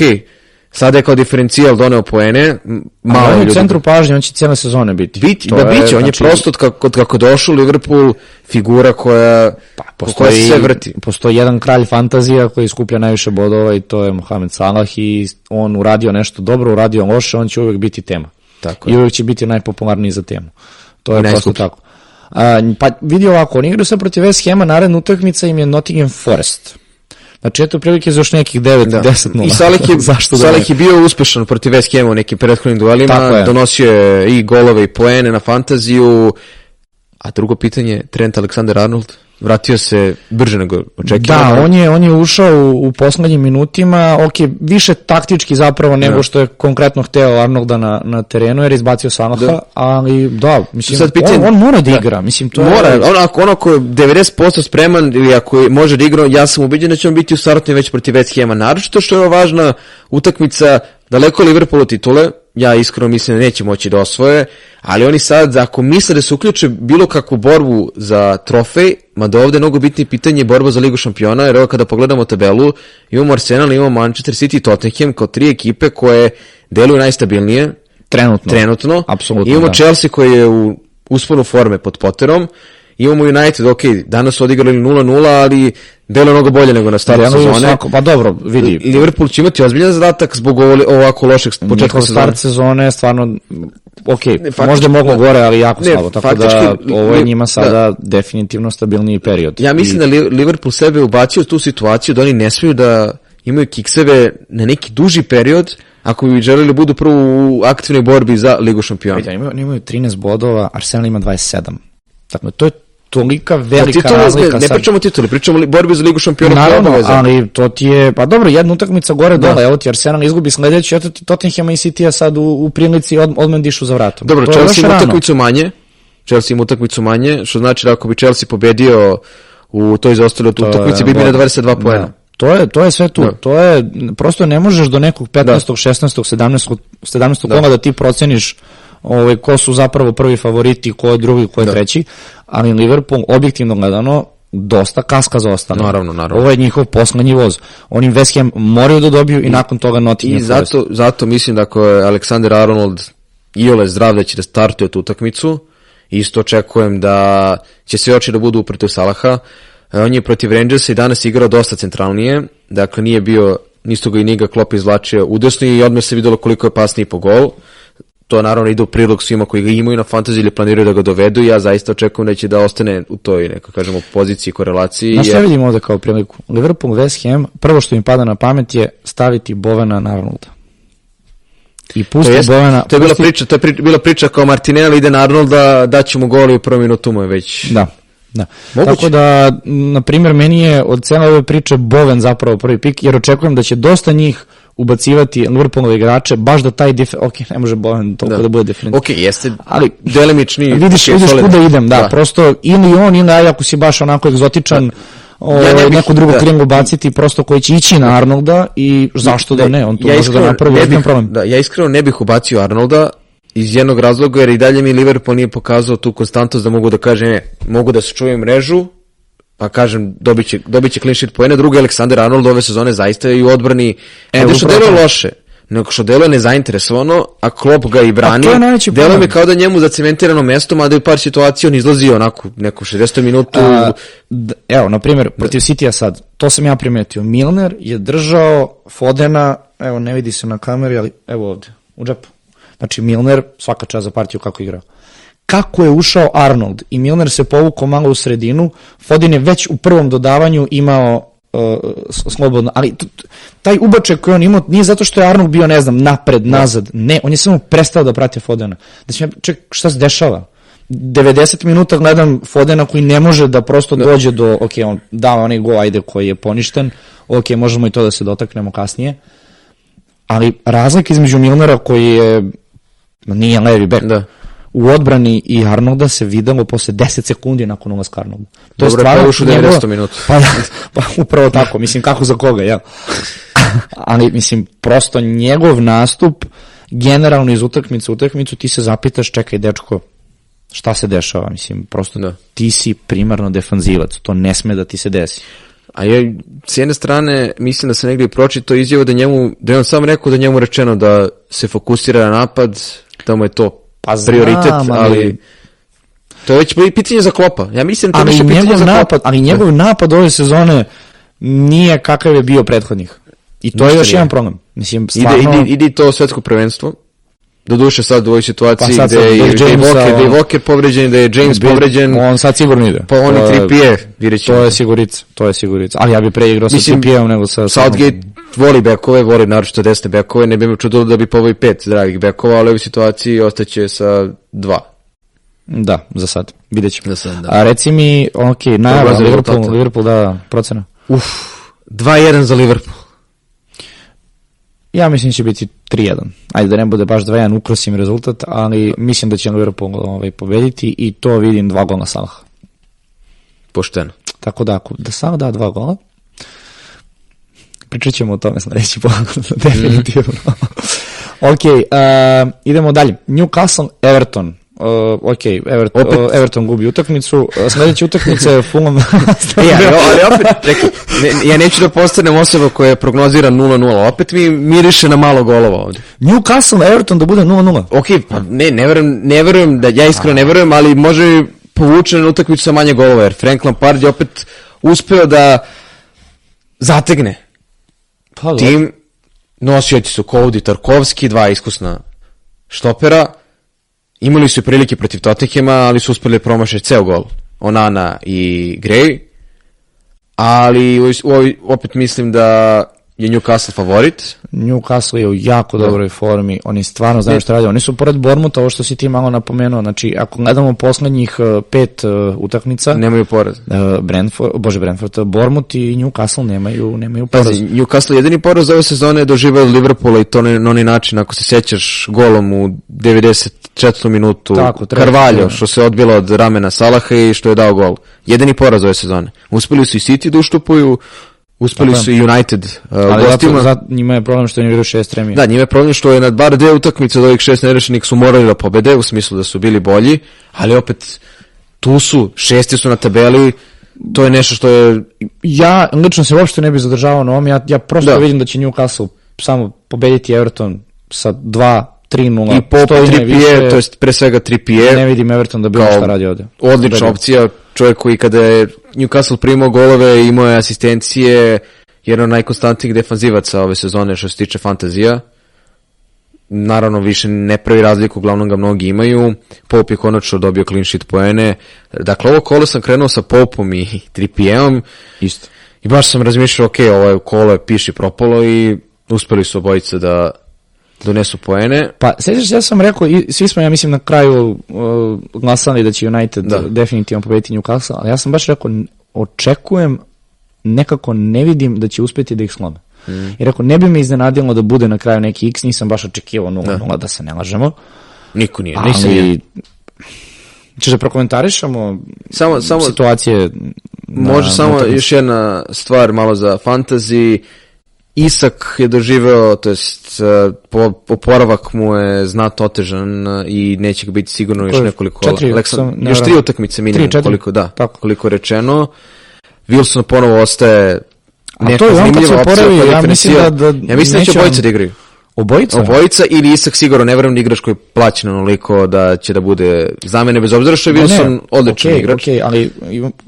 S2: sada je kao diferencijal doneo poene,
S1: Malo je u
S2: ljudi-
S1: centru pažnje, on će cijele sezone biti.
S2: Biti,
S1: To
S2: da biće, on je
S1: znači,
S2: prosto od kako, od kako je došao u Liverpool figura koja,
S1: Pa,
S2: koja
S1: postoji,
S2: se sve vrti.
S1: postoji jedan kralj fantazija koji skuplja najviše bodova i to je Mohamed Salah i on uradio nešto dobro, uradio loše, on će uvek biti tema.
S2: Tako
S1: I uvek će biti najpopularniji za temu. To je prosto tako. A, pa vidi ovako, oni igraju sad protiv West Hama, naredna utakmica im je Nottingham Forest. Znači, eto prilike za još nekih 9,
S2: Da.
S1: 10 nula.
S2: I Salah je,
S1: Zašto da
S2: Salah
S1: ne?
S2: je bio uspešan protiv West Hama u nekim prethodnim duelima,
S1: je.
S2: donosio je i golove i poene na fantaziju, a drugo pitanje, Trent Alexander-Arnold, vratio se brže nego očekivano.
S1: Da, on je, on je ušao u, u poslednjim minutima, ok, više taktički zapravo nego
S2: Da.
S1: što je konkretno hteo Arnolda na, na terenu, jer je izbacio Salaha,
S2: Da.
S1: ali da, mislim,
S2: Sad pitanje-
S1: on, on mora da
S2: Da.
S1: igra, mislim, to
S2: Mora,
S1: je...
S2: on ako, on ako je 90% spreman ili ako je, može da igra, ja sam ubeđen da će on biti u startnoj već protiv West Hama. Naročito što je važna utakmica daleko Liverpoolu titule, ja iskreno mislim da neće moći da osvoje, ali oni sad, ako misle da se uključe bilo kakvu borbu za trofej, ma da ovde je mnogo bitnije pitanje borba za Ligu šampiona, jer evo kada pogledamo tabelu, imamo Arsenal, imamo Manchester City i Tottenham kao tri ekipe koje deluju najstabilnije,
S1: Trenutno.
S2: trenutno.
S1: Apsolutno,
S2: Imamo
S1: da.
S2: Chelsea koji je u usponu forme pod Potterom. Imamo United, ok, danas su odigrali 0-0, ali delo mnogo bolje nego na startu
S1: Deluju
S2: sezone.
S1: svako- pa dobro, vidi.
S2: Liverpool će imati ozbiljan zadatak zbog ovako lošeg početka
S1: Njihov
S2: sezone.
S1: start sezone je stvarno, ok,
S2: faktički-
S1: možda je moglo
S2: da.
S1: gore, ali jako
S2: Ne,
S1: slabo, tako
S2: faktički,
S1: da ovo je njima
S2: da.
S1: sada definitivno stabilniji period.
S2: Ja mislim
S1: I,
S2: da Li- Liverpool sebe ubacio u tu situaciju da oni ne smiju da imaju kikseve na neki duži period ako bi želeli da budu prvo u aktivnoj borbi za Ligu šampiona.
S1: Vidite, oni imaju, imaju 13 bodova, Arsenal ima 27. Dakle, to je tolika
S2: Pa
S1: velika
S2: titulu,
S1: razlika
S2: ne, ne pričamo o tituli, pričamo o borbi za Ligu šampiona.
S1: Naravno, ali to ti je, pa dobro, jedna utakmica gore dole, evo ti Arsenal izgubi sledeći, eto ti Tottenham i City sad u, u prilici od, odmah dišu za vratom.
S2: Dobro,
S1: to
S2: Chelsea ima utakmicu manje, Chelsea ima utakmicu manje, što znači da ako bi Chelsea pobedio u toj zaostaloj
S1: To
S2: utakmici bi
S1: bod.
S2: 22 poena.
S1: Da. To je, to je sve tu.
S2: Da.
S1: To je, prosto ne možeš do nekog 15. 16. 17. 17. kola da ti proceniš ovaj, ko su zapravo prvi favoriti, ko je drugi, ko je
S2: Da.
S1: treći, ali Liverpool, objektivno gledano, dosta kaska za ostalo.
S2: Naravno, naravno.
S1: Ovo je njihov poslednji voz. Oni West Ham moraju da dobiju i, nakon toga Nottingham
S2: I
S1: Forest.
S2: zato, zato mislim da ako je Alexander Arnold iole zdrav da će da startuje tu utakmicu, isto očekujem da će sve oči da budu uprti u Salaha. E, On je protiv Rangersa i danas igrao dosta centralnije, dakle nije bio, nisto ga i Niga Klopp izvlačio udesno i odmah se videlo koliko je pasniji po gol. To naravno ide u prilog svima koji ga imaju na fantasy ili planiraju da ga dovedu ja zaista očekujem da će da ostane u toj, neko kažemo, poziciji, korelaciji.
S1: Znaš šta
S2: jer-
S1: vidim ovde kao priliku? Liverpool, West Ham, prvo što mi pada na pamet je staviti Bovena na Arnolda. I
S2: To,
S1: pusti
S2: jest,
S1: Bovena...
S2: to je bila
S1: pusti-
S2: priča, to je pri, bila priča kao Martinelli ide na Arnolda, daće mu gol i u prvom minutu mu je već.
S1: Da, da.
S2: Moguće.
S1: Tako da, na primjer, meni je od cele ove priče Boven zapravo prvi pik, jer očekujem da će dosta njih ubacivati Liverpoolove igrače, baš da taj dif... Ok, ne može Boven toliko da, da bude diferent.
S2: Ok, jeste
S1: Ali
S2: delimični.
S1: vidiš,
S2: ok,
S1: vidiš kuda idem, da, prosto ili on ili aj, ako si baš onako egzotičan, ovaj,
S2: Ja ne bih-
S1: neku drugu
S2: da.
S1: kringu baciti, prosto koji će ići na Arnolda i zašto da ne, on tu može da
S2: iskreno
S1: napravi
S2: ne bih-
S1: problem.
S2: Da, ja iskreno ne bih ubacio Arnolda iz jednog razloga jer i dalje mi Liverpool nije pokazao tu konstantnost da mogu da kažem, ne, mogu da se čujem mrežu, pa kažem, dobit će, dobit će clean sheet poena, drugi Aleksandar Arnold ove sezone zaista je i u odbrani,
S1: E,
S2: ne što deluje
S1: to.
S2: loše, nego što deluje nezainteresovano, a Klopp ga i brani, deluje mi kao da je njemu zacementirano mesto, mada je u par situacija on izlazi onako, neku 60 minutu,
S1: A, d- evo, na primjer, protiv City-a sad, to sam ja primetio. Milner je držao Fodena, evo, ne vidi se na kameri, ali evo ovde, u džepu. Znači, Milner, svaka čast za partiju kako igrao. Kako je ušao Arnold. I Milner se povukao malo u sredinu, Foden je već u prvom dodavanju imao uh, slobodno, ali taj ubačaj koji on imao nije zato što je Arnold bio, ne znam, napred, nazad, ne, on je samo prestao da prati Fodena. Da će, ček, šta se dešava? 90 minuta gledam Fodena koji ne može da prosto dođe do, ok, on da onaj gol, ajde, koji je poništen, ok, možemo i to da se dotaknemo kasnije, ali razlika između Milnera koji je, nije levi bek,
S2: Da.
S1: U odbrani i Arnolda se videlo posle 10 sekundi nakon ulaska Arnolda. To
S2: Dobro, pa je ušao u 90 minutu.
S1: Pa, da, pa upravo tako, mislim kako za koga, jel? Ali mislim prosto njegov nastup generalno iz utakmice u utakmicu ti se zapitaš, čekaj dečko, šta se dešava, mislim, prosto
S2: Da.
S1: ti si primarno defanzivac, to ne sme da ti se desi.
S2: A ja, s jedne strane, mislim da se negdje pročito izjavo da njemu, da je on sam rekao da je njemu rečeno da se fokusira na napad, da mu je to
S1: Pa znam,
S2: prioritet,
S1: ali-
S2: ali to je već pitanje za klopa. Ja mislim da to je više pitanje za klopa.
S1: napad, ali njegov napad ove sezone nije kakav je bio prethodnih. I to je
S2: Ništa
S1: još
S2: nije.
S1: jedan problem. Mislim,
S2: Ide,
S1: stvarno...
S2: ide, ide to svetsko prvenstvo. Doduše sad u ovoj situaciji
S1: Pa
S2: gde je, gde je Walker, gde je Walker povređen, da je James
S1: Bi-
S2: povređen,
S1: On sad sigurno ide.
S2: pa on i
S1: To je-
S2: Trippier, vidjet ćemo.
S1: To je sigurica, to je sigurica. Ali ja bih pre igrao sa
S2: Mislim,
S1: Trippierom nego sa...
S2: Southgate voli bekove, voli naročito desne bekove, ne bi me čudilo da bi povoj pet dragih bekova, ali u ovoj situaciji ostaće sa dva.
S1: Da, za sad. Vidjet ćemo.
S2: Za sad, da.
S1: A reci mi, ok, najava,
S2: za
S1: Liverpool,
S2: rezultate.
S1: Liverpool da procena.
S2: Uf, 2-1 za Liverpool.
S1: Ja mislim da će biti 3-1. Ajde da ne bude baš 2-1, ukrosim rezultat, ali mislim da će Liverpool ovaj, pobediti i to vidim dva gola Salaha.
S2: Pošteno.
S1: Tako da ako da Salah da dva gola, pričat ćemo o tome sledeći pogod, definitivno. ok, uh, idemo dalje. Newcastle, Everton. Uh, ok, Everton,
S2: Opet-
S1: uh, Everton gubi utakmicu. Uh, sledeća utakmica je Fulham.
S2: E, ali, opet, čekaj, ne, ja neću da postanem osoba koja prognozira 0-0, opet mi miriše na malo golova ovde.
S1: Newcastle, Everton da bude 0-0.
S2: Ok, pa ne, ne verujem, ne verujem da, ja iskreno ne verujem, ali može mi povuče na utakmicu sa manje golova, jer Frank Lampard je opet uspeo da zategne
S1: Pa,
S2: tim, nosioci su Cody Tarkovski, dva iskusna štopera, imali su i prilike protiv Tottenhema, ali su uspeli promašati ceo gol, Onana i Gray, ali u, u, opet mislim da je Newcastle favorit,
S1: Newcastle je u jako dobroj formi, oni stvarno znaju šta rade. Oni su pored Bormuta, ovo što si ti malo napomenuo, znači ako gledamo poslednjih uh, pet uh, utakmica,
S2: nemaju poraz.
S1: uh, Brentford, bože Brentford, Bormut i Newcastle nemaju, nemaju poraz.
S2: Pazi, Newcastle jedini poraz ove sezone je doživao od Liverpoola i to na, na onaj način, ako se sećaš golom u 94. minutu,
S1: Tako, treći,
S2: Carvalho,
S1: da.
S2: što se odbilo od ramena Salaha i što je dao gol. Jedini poraz ove sezone. Uspeli su i City da uštupuju, uspeli su i United uh,
S1: Ali
S2: gostima.
S1: zato, zato, njima je problem što oni igraju šest remija.
S2: Da, njima je problem što je na bar dve utakmice od ovih šest nerešenih su morali da pobede, u smislu da su bili bolji, ali opet tu su, šesti su na tabeli, to je nešto što je
S1: Ja lično se uopšte ne bih zadržavao na ovom, ja, ja prosto
S2: Da.
S1: vidim da će Newcastle samo pobediti Everton sa 2 3-0.
S2: i
S1: ide
S2: Trippier,
S1: više,
S2: to jest pre svega Trippier,
S1: Ne vidim Everton da bilo šta radi ovde.
S2: odlična opcija, čovjek koji kada je Newcastle primao golove, imao je asistencije, jedan od najkonstantnijih defanzivaca ove sezone što se tiče fantazija. Naravno, više ne pravi razliku, uglavnom ga mnogi imaju. Pope je konačno dobio clean sheet poene. Dakle, ovo kolo sam krenuo sa Popom i Trippierom
S1: Isto.
S2: i baš sam razmišljao, ok, ovo je kolo je piši propalo i uspeli su obojice da donesu poene.
S1: Pa, sećaš se, ja sam rekao, i svi smo, ja mislim, na kraju uh, glasali da će United
S2: Da.
S1: definitivno pobediti Newcastle, ali ja sam baš rekao, očekujem, nekako ne vidim da će uspeti da ih slome.
S2: Mm.
S1: I rekao, ne bi me iznenadilo da bude na kraju neki X, nisam baš očekivao 0-0, da. da se ne lažemo.
S2: Niko nije, nisam ja.
S1: Ali, ćeš da prokomentarišamo
S2: Samo- samo-
S1: situacije na,
S2: Može
S1: na
S2: samo
S1: utakmici?
S2: još jedna stvar malo za fantasy. Isak je doživeo, to jest uh, po, oporavak mu je znatno otežan uh, i neće ga biti sigurno još nekoliko
S1: Četiri,
S2: Aleksan-
S1: sam- ne
S2: još tri utakmice minimum, koliko da,
S1: Tako.
S2: koliko rečeno. Wilson ponovo ostaje
S1: A
S2: neka
S1: to je on kad se
S2: zanimljiva opcija
S1: oporavi,
S2: koja
S1: ja mislim da- da
S2: ja mislim da će obojica da igraju.
S1: Obojica?
S2: Obojica ili Isak sigurno, ne verujem da igrač koji je plaćen onoliko da će da bude zamene, bez obzira što je
S1: Ne,
S2: Wilson
S1: ne,
S2: odličan
S1: okej,
S2: igrač.
S1: okej, ali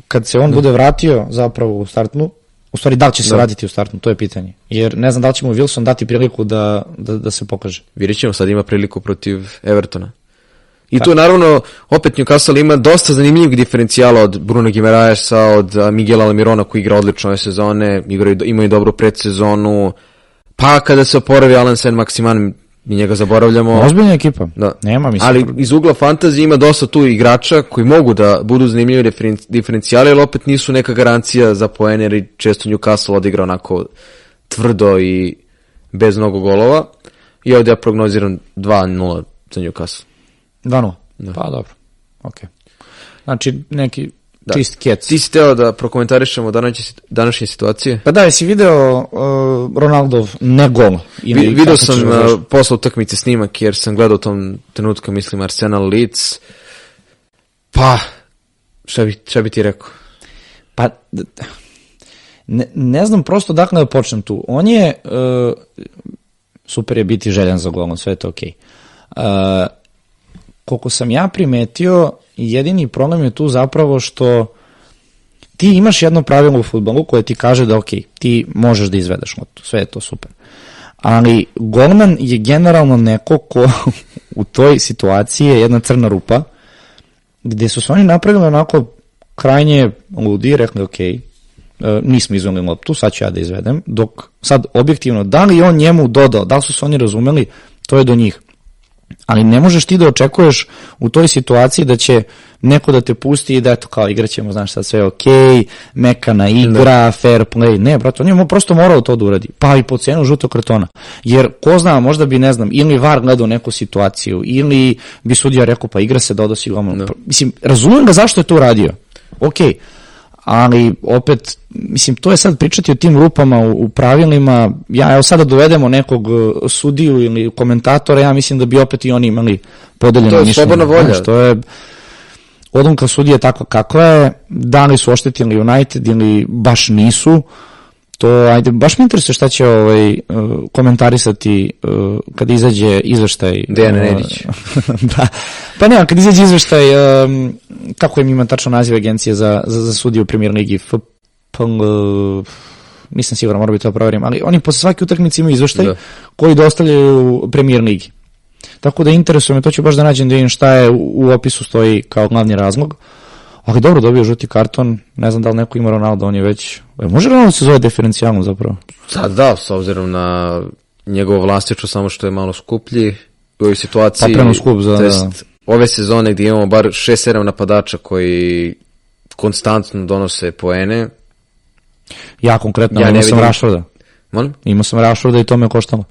S1: kad se on bude vratio zapravo u startnu, u stvari da li će se
S2: Da.
S1: vratiti u startnu, to je pitanje. Jer ne znam da li će mu Wilson dati priliku da, da, da se pokaže.
S2: Vidjet ćemo, sad ima priliku protiv Evertona. I tu naravno, opet Newcastle ima dosta zanimljivih diferencijala od Bruno Gimeraesa, od Miguela Almirona koji igra odlično ove sezone, igraju, imaju dobru predsezonu, pa kada se oporavi Alan Sen Maximan, mi njega zaboravljamo.
S1: Ozbiljna ekipa.
S2: Da.
S1: Nema mi se.
S2: Ali iz ugla fantazije ima dosta tu igrača koji mogu da budu zanimljivi diferen- diferencijali, ali opet nisu neka garancija za poene, jer često Newcastle odigra onako tvrdo i bez mnogo golova. I ovdje ja prognoziram 2-0 za Newcastle.
S1: 2-0. Pa dobro. Okay. Znači neki
S2: Da.
S1: čist kec.
S2: Ti si teo da prokomentarišemo današnje, današnje situacije?
S1: Pa da, jesi video uh, Ronaldov ne gol? Ili
S2: Vi, video sam uh, posle utakmice snimak jer sam gledao u tom trenutku, mislim, Arsenal Leeds. Pa, šta bi, šta bi ti rekao?
S1: Pa, ne, ne znam prosto dakle da počnem tu. On je, uh, super je biti željan za golom, sve je to okej. Uh, koliko sam ja primetio, jedini problem je tu zapravo što ti imaš jedno pravilo u futbolu koje ti kaže da okej, ti možeš da izvedeš loptu, sve je to super. Ali golman je generalno neko ko u toj situaciji je jedna crna rupa, gde su se oni napravili onako krajnje ludi i rekli, ok, e, nismo izveli loptu, sad ću ja da izvedem, dok sad objektivno, da li on njemu dodao, da li su se oni razumeli, to je do njih. Ali ne možeš ti da očekuješ u toj situaciji da će neko da te pusti i da eto kao igraćemo, znaš sad sve je okej, mekana igra, fair play. Ne, brate, on je prosto morao to da uradi. Pa i po cenu žutog kartona. Jer ko zna, možda bi, ne znam, ili VAR gledao neku situaciju, ili bi sudija rekao pa igra se, dodao si golman. Mislim, razumem ga zašto je to uradio. Okej, ali opet, mislim, to je sad pričati o tim rupama u, u pravilima, ja evo sada dovedemo nekog uh, sudiju ili komentatora, ja mislim da bi opet i oni imali podeljeno
S2: To je
S1: mišljenje.
S2: slobodna volja.
S1: Znaš, to je odlomka sudije takva kakva je, da li su oštetili United ili baš nisu, to ajde, baš me interesuje šta će ovaj, uh, komentarisati uh, kad izađe izveštaj.
S2: Dejan
S1: uh,
S2: Nedić.
S1: da. Pa ne, kad izađe izveštaj, um, kako im ima tačno naziv agencije za, za, za sudiju u premier ligi, FPL, uh, nisam siguran, mora bi to proverim, ali oni posle svake utakmice imaju izveštaj
S2: Da.
S1: koji dostavljaju premier ligi. Tako da interesuje me, to ću baš da nađem da vidim šta je u, u opisu stoji kao glavni razlog. Ali dobro, dobio žuti karton, ne znam da li neko ima Ronaldo, on je već... E, može Ronaldo se zove diferencijalno zapravo?
S2: Sad da, s obzirom na njegovo vlastično, samo što je malo skuplji u ovoj situaciji.
S1: Pa skup za-
S2: to jest, ove sezone gdje imamo bar 6-7 napadača koji konstantno donose poene.
S1: Ja konkretno,
S2: Ja
S1: imao sam Rashforda.
S2: Molim?
S1: Imao sam Rashforda i to me koštalo.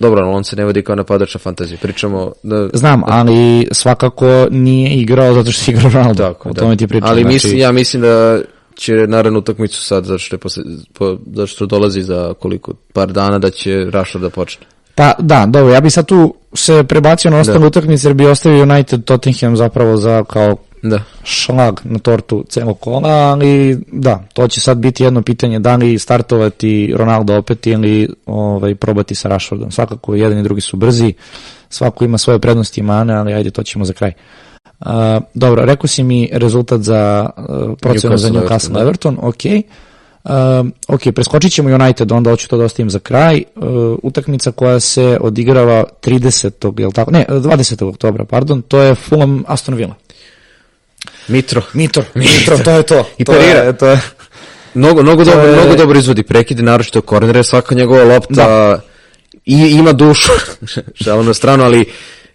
S2: Dobro, on se ne vodi kao napadač na fantaziji. Pričamo da...
S1: Znam, ali svakako nije igrao zato što je igrao Ronaldo.
S2: Tako,
S1: o
S2: da.
S1: tome ti pričam.
S2: Ali
S1: znači,
S2: mislim, ja mislim da će narednu utakmicu sad, zato što, je posle, po, zato što dolazi za koliko, par dana da će Rashford da počne.
S1: Pa da, dobro, ja bi sad tu se prebacio na ostale utakmice jer bi ostavio United Tottenham zapravo za kao
S2: Da.
S1: šlag na tortu celog kola, ali da, to će sad biti jedno pitanje da li startovati Ronaldo opet ili ovaj, probati sa Rashfordom. Svakako jedan i drugi su brzi, svako ima svoje prednosti i mane, ali ajde to ćemo za kraj. Uh, dobro, rekao si mi rezultat za uh, procenu za
S2: Newcastle,
S1: Newcastle
S2: da.
S1: Everton, ok. Uh, ok, preskočit ćemo United, onda hoću to da ostavim za kraj. Uh, utakmica koja se odigrava 30. Jel tako? Ne, 20. oktobra, pardon, to je Fulham Aston Villa.
S2: Mitro.
S1: Mitro, Mitro, to je to.
S2: I
S1: to
S2: parira.
S1: Je, to je.
S2: Mnogo, mnogo,
S1: To
S2: dobro,
S1: je-
S2: mnogo dobro izvodi prekide, naročito kornere, svaka njegova lopta i ima dušu, šalom na stranu, ali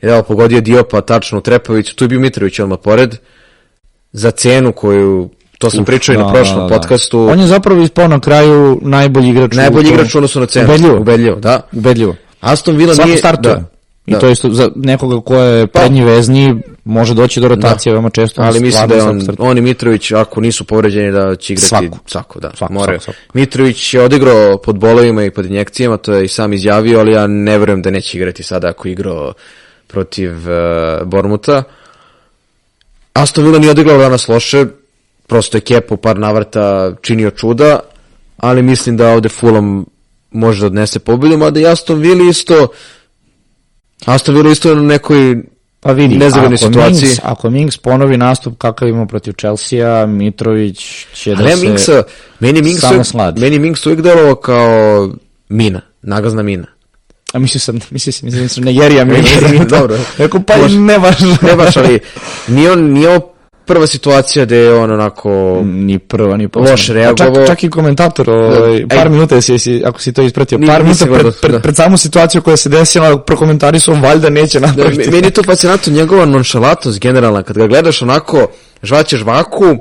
S2: evo, pogodio Diopa tačno u Trepaviću, tu je bio Mitrović odmah pored, za cenu koju, to sam pričao i na
S1: Da,
S2: prošlom
S1: da, da.
S2: podcastu,
S1: On je zapravo ispao na kraju najbolji igrač. u
S2: najbolji
S1: tom-
S2: igrač u odnosu na cenu.
S1: Ubedljivo.
S2: Ubedljivo, da.
S1: Ubedljivo.
S2: Aston Villa
S1: Svako
S2: nije...
S1: startuje.
S2: Da,
S1: I
S2: da.
S1: to isto za nekoga ko je prednji vezni može doći do rotacije veoma često.
S2: Ali mislim da je on, on i Mitrović, ako nisu povređeni, da će igrati
S1: Svako.
S2: svako da.
S1: Svako,
S2: moraju.
S1: svako, svako.
S2: Mitrović je odigrao pod bolovima i pod injekcijama, to je i sam izjavio, ali ja ne verujem da neće igrati sada ako igrao protiv uh, Bormuta. Aston Villa nije odigrao danas loše, prosto je Kepo par navrata činio čuda, ali mislim da ovde Fulham može da odnese pobedu, mada i Aston Villa isto Aston isto je na nekoj
S1: Pa vidi,
S2: nezavidnoj situaciji.
S1: Minks, ako Minks ponovi nastup kakav ima protiv Chelsea, Mitrović će da
S2: Ali ja
S1: se...
S2: Minksa, meni Minks,
S1: samo
S2: uvijek,
S1: sladi.
S2: meni Minks uvijek delovao kao mina, nagazna mina.
S1: A mislio sam, mislio sam, mislio sam, ne Jerija mi.
S2: Dobro.
S1: Rekao, pa ne baš.
S2: Ne baš, ali nije, on, nije ovo prva situacija gde je on onako...
S1: Ni prva, ni
S2: Loše
S1: poslednja.
S2: reagovao.
S1: Čak, čak i komentator, ovaj,
S2: Da,
S1: par
S2: ej.
S1: minuta, jesi, jesi, ako si to ispratio,
S2: Ni-
S1: par minuta pred, pred,
S2: da.
S1: pred samu situaciju koja se desila, prokomentarisao, valjda neće
S2: Da,
S1: napraviti.
S2: me- meni je to fascinantno, njegova nonšalatnost generalna, kad ga gledaš onako, žvaće žvaku,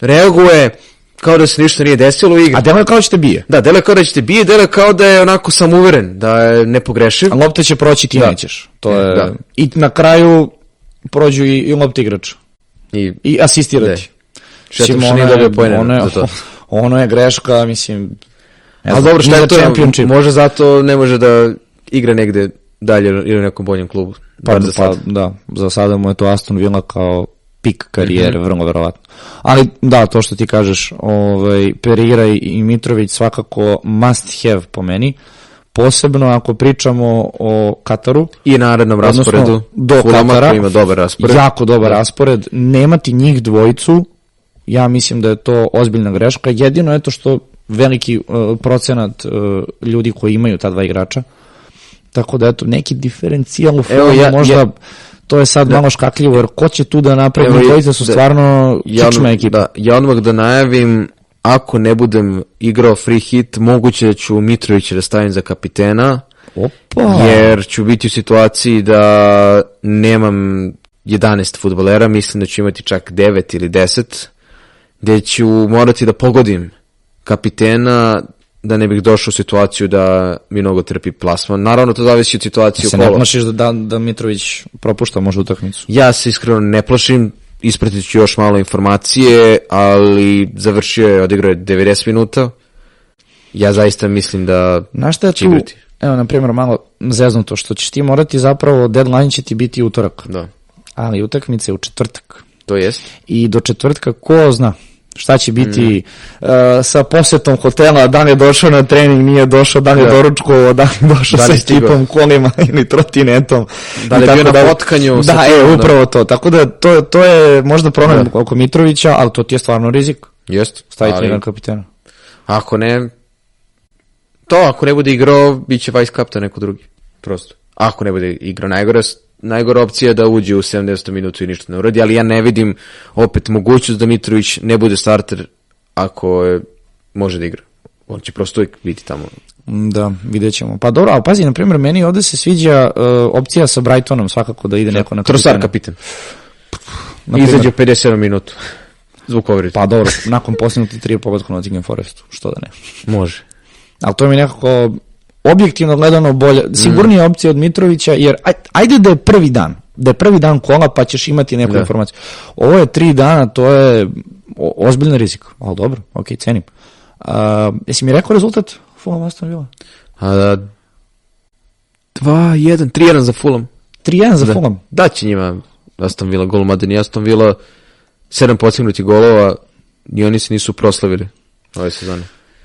S2: reaguje kao da se ništa nije desilo u igri.
S1: A delo je kao da će te bije.
S2: Da, dele kao da će te bije, dele kao da je onako samuveren, da je nepogrešiv.
S1: A lopta će proći, ti
S2: Da.
S1: nećeš. To
S2: E,
S1: je...
S2: da.
S1: I na kraju prođu i, i lopta igrača.
S2: I
S1: I asistirati.
S2: Šteta
S1: Mislim,
S2: što nije dobio
S1: je-
S2: za to.
S1: Ono je greška, mislim... Ne
S2: Ali dobro, šta je to?
S1: Championship.
S2: Može zato ne može da igra negde dalje ili u nekom boljem klubu.
S1: Pa,
S2: za
S1: pa, da, za sada mu je to Aston Villa kao pik karijere,
S2: Mhm.
S1: vrlo verovatno. Ali da, to što ti kažeš, ovaj, Perira i- Mitrović svakako must have po meni, posebno ako pričamo o Kataru,
S2: I narednom
S1: odnosno
S2: rasporedu.
S1: do
S2: Fulama
S1: Katara,
S2: ima dobar raspored.
S1: jako dobar
S2: Da.
S1: raspored, nemati njih dvojicu, ja mislim da je to ozbiljna greška, jedino je to što veliki uh, procenat uh, ljudi koji imaju ta dva igrača, tako da eto, neki diferencijal u
S2: Evo, ja-
S1: možda,
S2: ja-
S1: to je sad malo škakljivo, jer ko će tu da napravi, dvojica su
S2: da.
S1: stvarno
S2: Ja, odmah-
S1: ekipa.
S2: da, ja odmah da najavim, ako ne budem igrao free hit, moguće da ću Mitrovića da stavim za kapitena,
S1: Opa!
S2: jer ću biti u situaciji da nemam 11 futbolera, mislim da ću imati čak 9 ili 10, gde ću morati da pogodim kapitena da ne bih došao u situaciju da mi mnogo trpi plasman. Naravno, to zavisi od situacije
S1: se
S2: u
S1: ne
S2: kolo.
S1: plašiš da, da, da Mitrović propušta možda utakmicu.
S2: Ja se iskreno ne plašim ispratit ću još malo informacije, ali završio je, odigrao je 90 minuta. Ja zaista mislim da
S1: Znaš šta
S2: će
S1: tu,
S2: igrati.
S1: evo, na primjer, malo zeznuto, što ćeš ti morati zapravo, deadline će ti biti utorak,
S2: Da,
S1: ali utakmice je u četvrtak.
S2: to jest.
S1: I do četvrtka, ko zna šta će biti uh, sa posetom hotela, da li je došao na trening, nije došao, da li je
S2: Da.
S1: doručkovao, da li je došao
S2: Da
S1: sa ekipom, kolima ili trotinetom.
S2: Da li je bio na potkanju
S1: Da, e,
S2: da.
S1: upravo to. Tako da to, to je možda problem
S2: Da.
S1: oko Mitrovića, ali to ti je stvarno rizik.
S2: Jest.
S1: Staviti
S2: ali
S1: ali... kapitena.
S2: Ako ne, to ako ne bude igrao, bit će vice captain neko drugi. Prosto. Ako ne bude igrao, najgora, najgora opcija je da uđe u 70. minutu i ništa ne uradi, ali ja ne vidim opet mogućnost da Mitrović ne bude starter ako je, može da igra. On će prosto uvijek biti tamo.
S1: Mm, Da, vidjet ćemo. Pa dobro, ali pazi, na primjer, meni ovde se sviđa uh, opcija sa Brightonom, svakako da ide neko na
S2: Trosar kapitan.
S1: Na primjer.
S2: Izađe u 57 minutu. Zvuk povrede.
S1: Pa dobro, nakon postignutih tri na Nottingham Forestu, što da ne.
S2: Može.
S1: Ali to mi nekako objektivno gledano bolje, sigurnija
S2: Mm.
S1: opcija od Mitrovića, jer aj- ajde da je prvi dan, da je prvi dan kola pa ćeš imati neku
S2: Da.
S1: informaciju. Ovo je tri dana, to je ozbiljan rizik, ali dobro, ok, cenim. A, jesi mi rekao rezultat Fulham Aston Villa?
S2: A, 2-1, 3-1 za Fulham.
S1: 3-1 za
S2: Da.
S1: Fulham.
S2: Da će njima Aston Villa gol, mada ni Aston Villa sedam postignutih golova i oni se nisu proslavili ove sezone.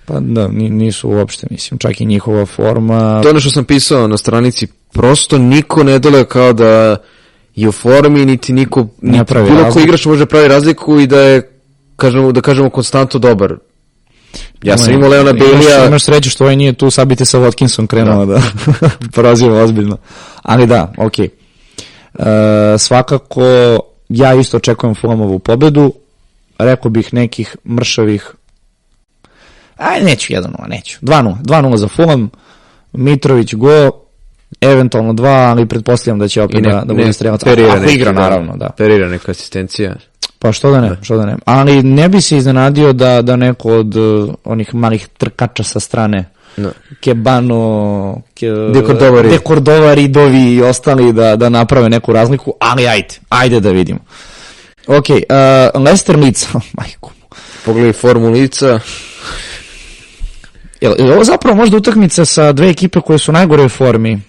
S1: Pa da, ni- nisu uopšte, mislim, čak i njihova forma.
S2: To ono što sam pisao na stranici, prosto niko ne deluje kao da je u formi, niti niko, niti bilo
S1: razliku.
S2: igrač može da pravi razliku i da je, kažemo, da kažemo, konstantno dobar. Ja sam imao Leona
S1: Imaš,
S2: Bailey-a,
S1: imaš sreću što ovaj nije tu, sad bi te sa Watkinson krenuo da, proziva ozbiljno. Ali da, okej. E, svakako, ja isto očekujem Fulhamovu pobedu. Rekao bih nekih mršavih Aj, neću 1-0, neću. 2-0. 2-0 za Fulham. Mitrović go, eventualno 2, ali pretpostavljam da će opet
S2: ne,
S1: da, da bude strelac. Ako igra, naravno, da.
S2: Perira neka asistencija.
S1: Pa što da ne, što da ne. Ali ne bi se iznenadio da, da neko od uh, onih malih trkača sa strane
S2: No.
S1: Kebano, ke,
S2: De Cordova-Reid.
S1: De Cordova, Ridovi i ostali da, da naprave neku razliku, ali ajde, ajde da vidimo. Ok, uh, Leicester Leeds, majku.
S2: Pogledaj formu lica,
S1: Jel, jel ovo zapravo možda utakmica sa dve ekipe koje su u najgoroj formi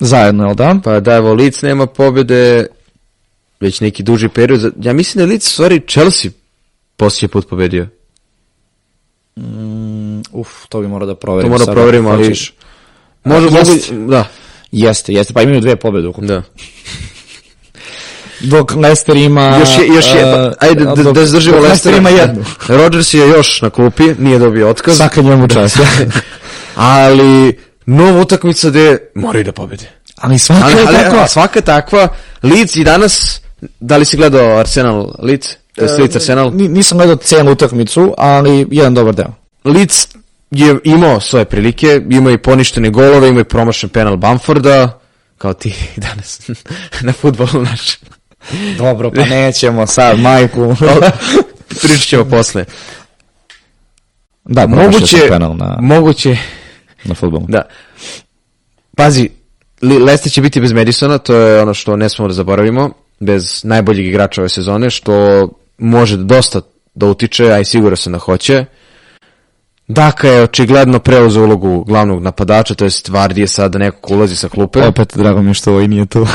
S1: zajedno, jel da?
S2: pa da, evo, Leeds nema pobjede već neki duži period. Ja mislim da je Leeds, stvari, Chelsea poslije put pobedio.
S1: Mm, uf, to bi morao da proverimo.
S2: To mora
S1: sad,
S2: proverimo,
S1: ako
S2: ali-
S1: hoćeš.
S2: Može,
S1: A,
S2: mogu,
S1: jest.
S2: da,
S1: Jeste, jeste, pa imaju dve pobjede ukupno.
S2: da.
S1: Dok Leicester ima...
S2: Još je, još je, pa,
S1: uh,
S2: ajde da,
S1: dok-
S2: da zdržimo
S1: dok
S2: Leicester.
S1: ima jednu.
S2: Rodgers je još na klupi, nije dobio otkaz.
S1: Svaka njemu čast.
S2: ali nova utakmica gde moraju da pobede.
S1: ali svaka
S2: Ali,
S1: je
S2: ali,
S1: takva.
S2: svaka takva, Leeds i danas, da li si gledao Arsenal Leeds? To je Leeds Arsenal.
S1: Ni- Nisam gledao celu utakmicu, ali jedan dobar deo.
S2: Leeds je imao svoje prilike, ima i poništene golove, ima i promašen penal Bamforda, kao ti danas na futbolu naš.
S1: Dobro, pa nećemo sad, majku.
S2: Pričat ćemo posle.
S1: da, moguće
S2: Moguće,
S1: penal na,
S2: moguće,
S1: na futbolu.
S2: da. Pazi, Leicester će biti bez Madisona, to je ono što ne smemo da zaboravimo, bez najboljeg igrača ove sezone, što može dosta da utiče, a i sigurno sam da hoće. Daka je očigledno preuzeo ulogu glavnog napadača, to jest Vardy je sada neko ko ulazi sa klupe.
S1: Opet, drago mi je što ovaj nije tu.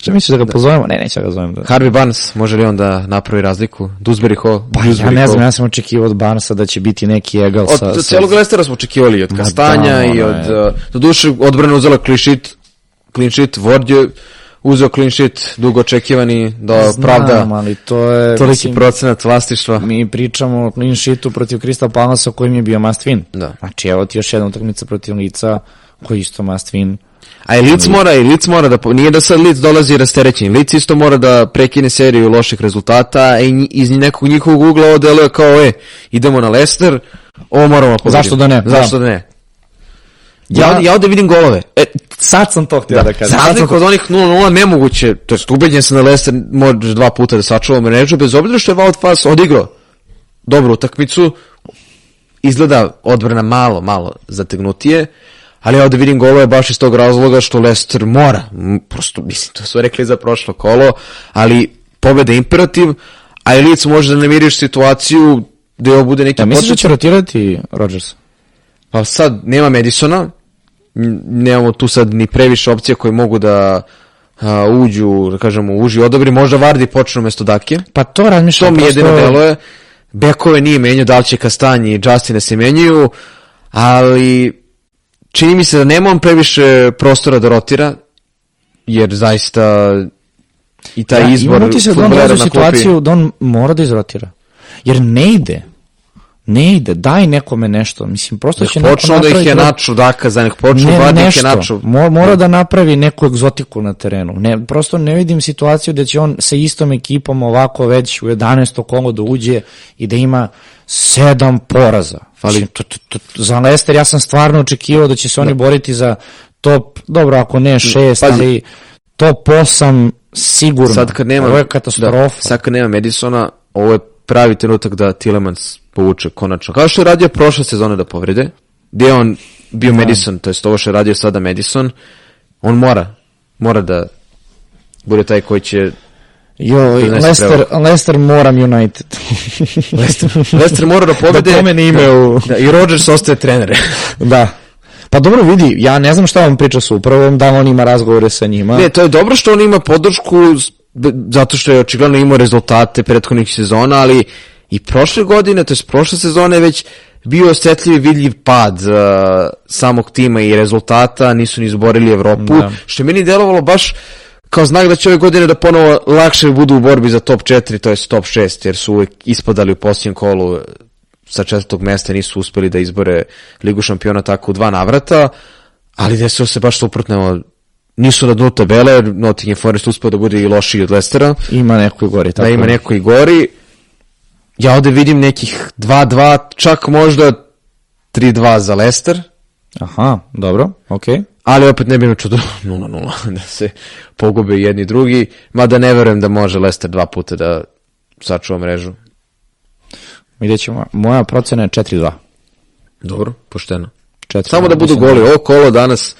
S1: Šta misliš da ga pozovemo? Ne, neće da ga zovem. Da.
S2: Harvey Barnes, može li on da napravi razliku? Dewsbury Hall?
S1: Pa ja ne znam, ja sam očekivao od Barnesa da će biti neki egal
S2: Od
S1: sa... sa...
S2: celog Lestera smo očekivali od Kastanja
S1: da,
S2: i od...
S1: je.
S2: Uh, do duše, odbrana uzela clean sheet, clean sheet, Ward je uzeo clean sheet, dugo očekivani, da
S1: Znam,
S2: pravda
S1: ali to je...
S2: toliki
S1: mislim,
S2: procenat vlastištva.
S1: Mi pričamo o clean sheetu protiv Crystal Palace kojim je bio must win.
S2: Da.
S1: Znači, evo ti još jedna utakmica protiv Lica koji isto must win.
S2: A i Leeds mora, i Leeds mora da, nije da sad Leeds dolazi rasterećen, Leeds isto mora da prekine seriju loših rezultata, a i iz nekog njihovog ugla ovo deluje kao, e, idemo na Leicester, ovo moramo pobediti.
S1: Zašto da ne?
S2: Zašto da ne? Ja,
S1: Ja-
S2: ja ovde vidim golove.
S1: E, sad sam to htio da, da kažem.
S2: Za
S1: Sad sam
S2: razliku od onih 0-0 nemoguće, to jest ubeđen sam da Leicester može dva puta da sačuva mrežu, bez obzira što je Wout Fass odigrao dobru utakmicu, izgleda odbrana malo, malo zategnutije, ali ja ovde vidim golove baš iz tog razloga što Leicester mora, prosto, mislim, to su rekli za prošlo kolo, ali pobeda imperativ, a i Leeds može da namiriš situaciju da ovo bude neki
S1: Ja misliš da će rotirati Rodgers?
S2: Pa sad nema Madisona, nemamo tu sad ni previše opcija koje mogu da a, uđu, da kažemo, uži odobri, možda Vardi počne umesto Dake.
S1: Pa to razmišljam.
S2: To mi
S1: prosto-
S2: jedino deluje. Bekove nije menjao, da li će Kastanji i Justin da se menjaju, ali čini mi se da nema on previše prostora da rotira, jer zaista i taj
S1: Ja,
S2: izbor
S1: imam utisak da on
S2: klupi-
S1: situaciju da on mora da izrotira. Jer ne ide. Ne ide, daj nekome nešto. Mislim, prosto će
S2: Nek
S1: neko
S2: počnu da ih je
S1: napraviti-
S2: naču Daka, za nek počnu
S1: ne,
S2: Vardi ih je naču.
S1: Mo- mora da napravi neku egzotiku na terenu. Ne, prosto ne vidim situaciju da će on sa istom ekipom ovako već u 11. kolo da uđe i da ima sedam poraza.
S2: Fali-
S1: Mislim, to, to, to, za Leicester ja sam stvarno očekivao da će se oni boriti za top, dobro ako ne šest,
S2: Pazi.
S1: ali top 8 sigurno.
S2: Sad kad nema
S1: Ovo je katastrofa.
S2: Da, sad kad nema Madisona, ovo je pravi trenutak da Tillemans povuče konačno. Kao što je radio prošle sezone da povrede, gdje je on bio Madison, to jest ovo što je radio sada Madison, on mora, mora da bude taj koji će Donese
S1: Leicester, Leicester moram United.
S2: Leicester, Leicester mora da pobede.
S1: Da promeni ime u-
S2: Da, I Rodgers ostaje trener.
S1: da. Pa dobro vidi, ja ne znam šta vam priča sa upravom, da on ima razgovore sa njima.
S2: ne, to je dobro što on ima podršku zato što je očigledno imao rezultate prethodnih sezona, ali i prošle godine, to je prošle sezone već bio osjetljiv i vidljiv pad uh, samog tima i rezultata, nisu ni izborili Evropu,
S1: Da.
S2: što je meni delovalo baš kao znak da će ove godine da ponovo lakše budu u borbi za top 4, to je top 6, jer su uvek ispadali u posljednjem kolu e, sa četvrtog mesta, nisu uspeli da izbore Ligu šampiona tako u dva navrata, ali desilo se baš suprotno, nisu na dnu tabele, Nottingham Forest uspeo da bude i lošiji od Lestera,
S1: Ima neko i gori. Tako
S2: da ima neko i gori. Ja ovde vidim nekih 2-2, čak možda 3-2 za Leicester,
S1: Aha, dobro, okej.
S2: Ali opet ne bi me čudo 0-0 da se pogube jedni drugi, mada ne verujem da može Leicester dva puta da sačuva mrežu.
S1: Vidjet ćemo. Moja procena je 4-2.
S2: Dobro, pošteno.
S1: 4
S2: Samo da budu goli, ovo kolo danas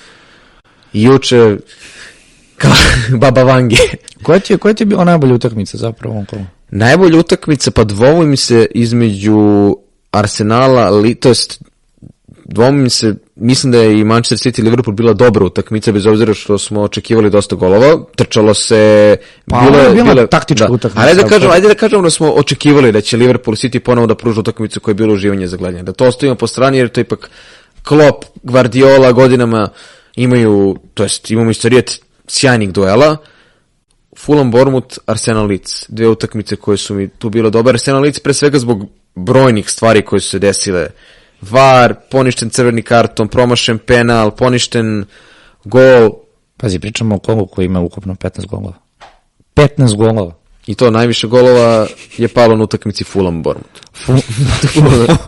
S2: juče kao Baba Vangi.
S1: Koja ti je, koja ti je bila najbolja utakmica zapravo u ovom kolu?
S2: Najbolja utakmica, pa dvomi mi se između Arsenala, li, to jest dvomi mi se, mislim da je i Manchester City i Liverpool bila dobra utakmica, bez obzira što smo očekivali dosta golova, trčalo se,
S1: Pa, ovo je bila taktička utakmica,
S2: Ali ajde da, kažem, ajde da kažemo da smo očekivali da će Liverpool City ponovo da pruža utakmicu koja je bila uživanje za gledanje. Da to ostavimo po strani jer to je ipak Klopp, Guardiola godinama imaju, to jest imamo istorijet sjajnih duela, Fulham Bournemouth, Arsenal Leeds. Dve utakmice koje su mi tu bile dobre. Arsenal Leeds pre svega zbog brojnih stvari koje su se desile. VAR, poništen crveni karton, promašen penal, poništen gol
S1: Pazi, pričamo o kolu koji ima ukupno 15 golova. 15 golova.
S2: i to najviše golova je palo na utakmici Fulham Bournemouth.
S1: Fulham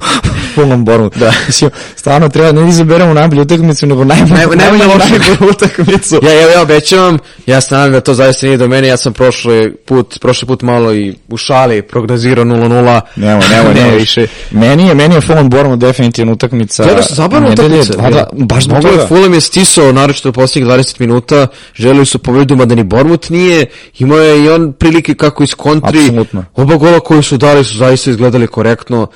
S1: Bournemouth. Da. Mislim, stvarno treba ne izaberemo najbolju utakmicu, nego najbolju,
S2: Naj, najmanje
S1: najbolju, najbolju utakmicu.
S2: Ja, ja, ja obećavam, ja se nadam da to zaista nije do mene, ja sam prošli put, prošli put malo i u šali prognozirao 0-0.
S1: Nemo, nemo, nemo više. Meni je, meni je Fulham Bournemouth definitivno utakmica.
S2: Gledao sam zabavna
S1: nedelje,
S2: utakmica.
S1: dva, dva, baš zbog toga.
S2: Fulham je stisao, naročito u posljednjih 20 minuta, želeli su pobedu, mada ni Bormut nije, imao je i on prilike kako iz kontri.
S1: Apsolutno.
S2: Oba gola koji su dali su zaista izgledali korektno.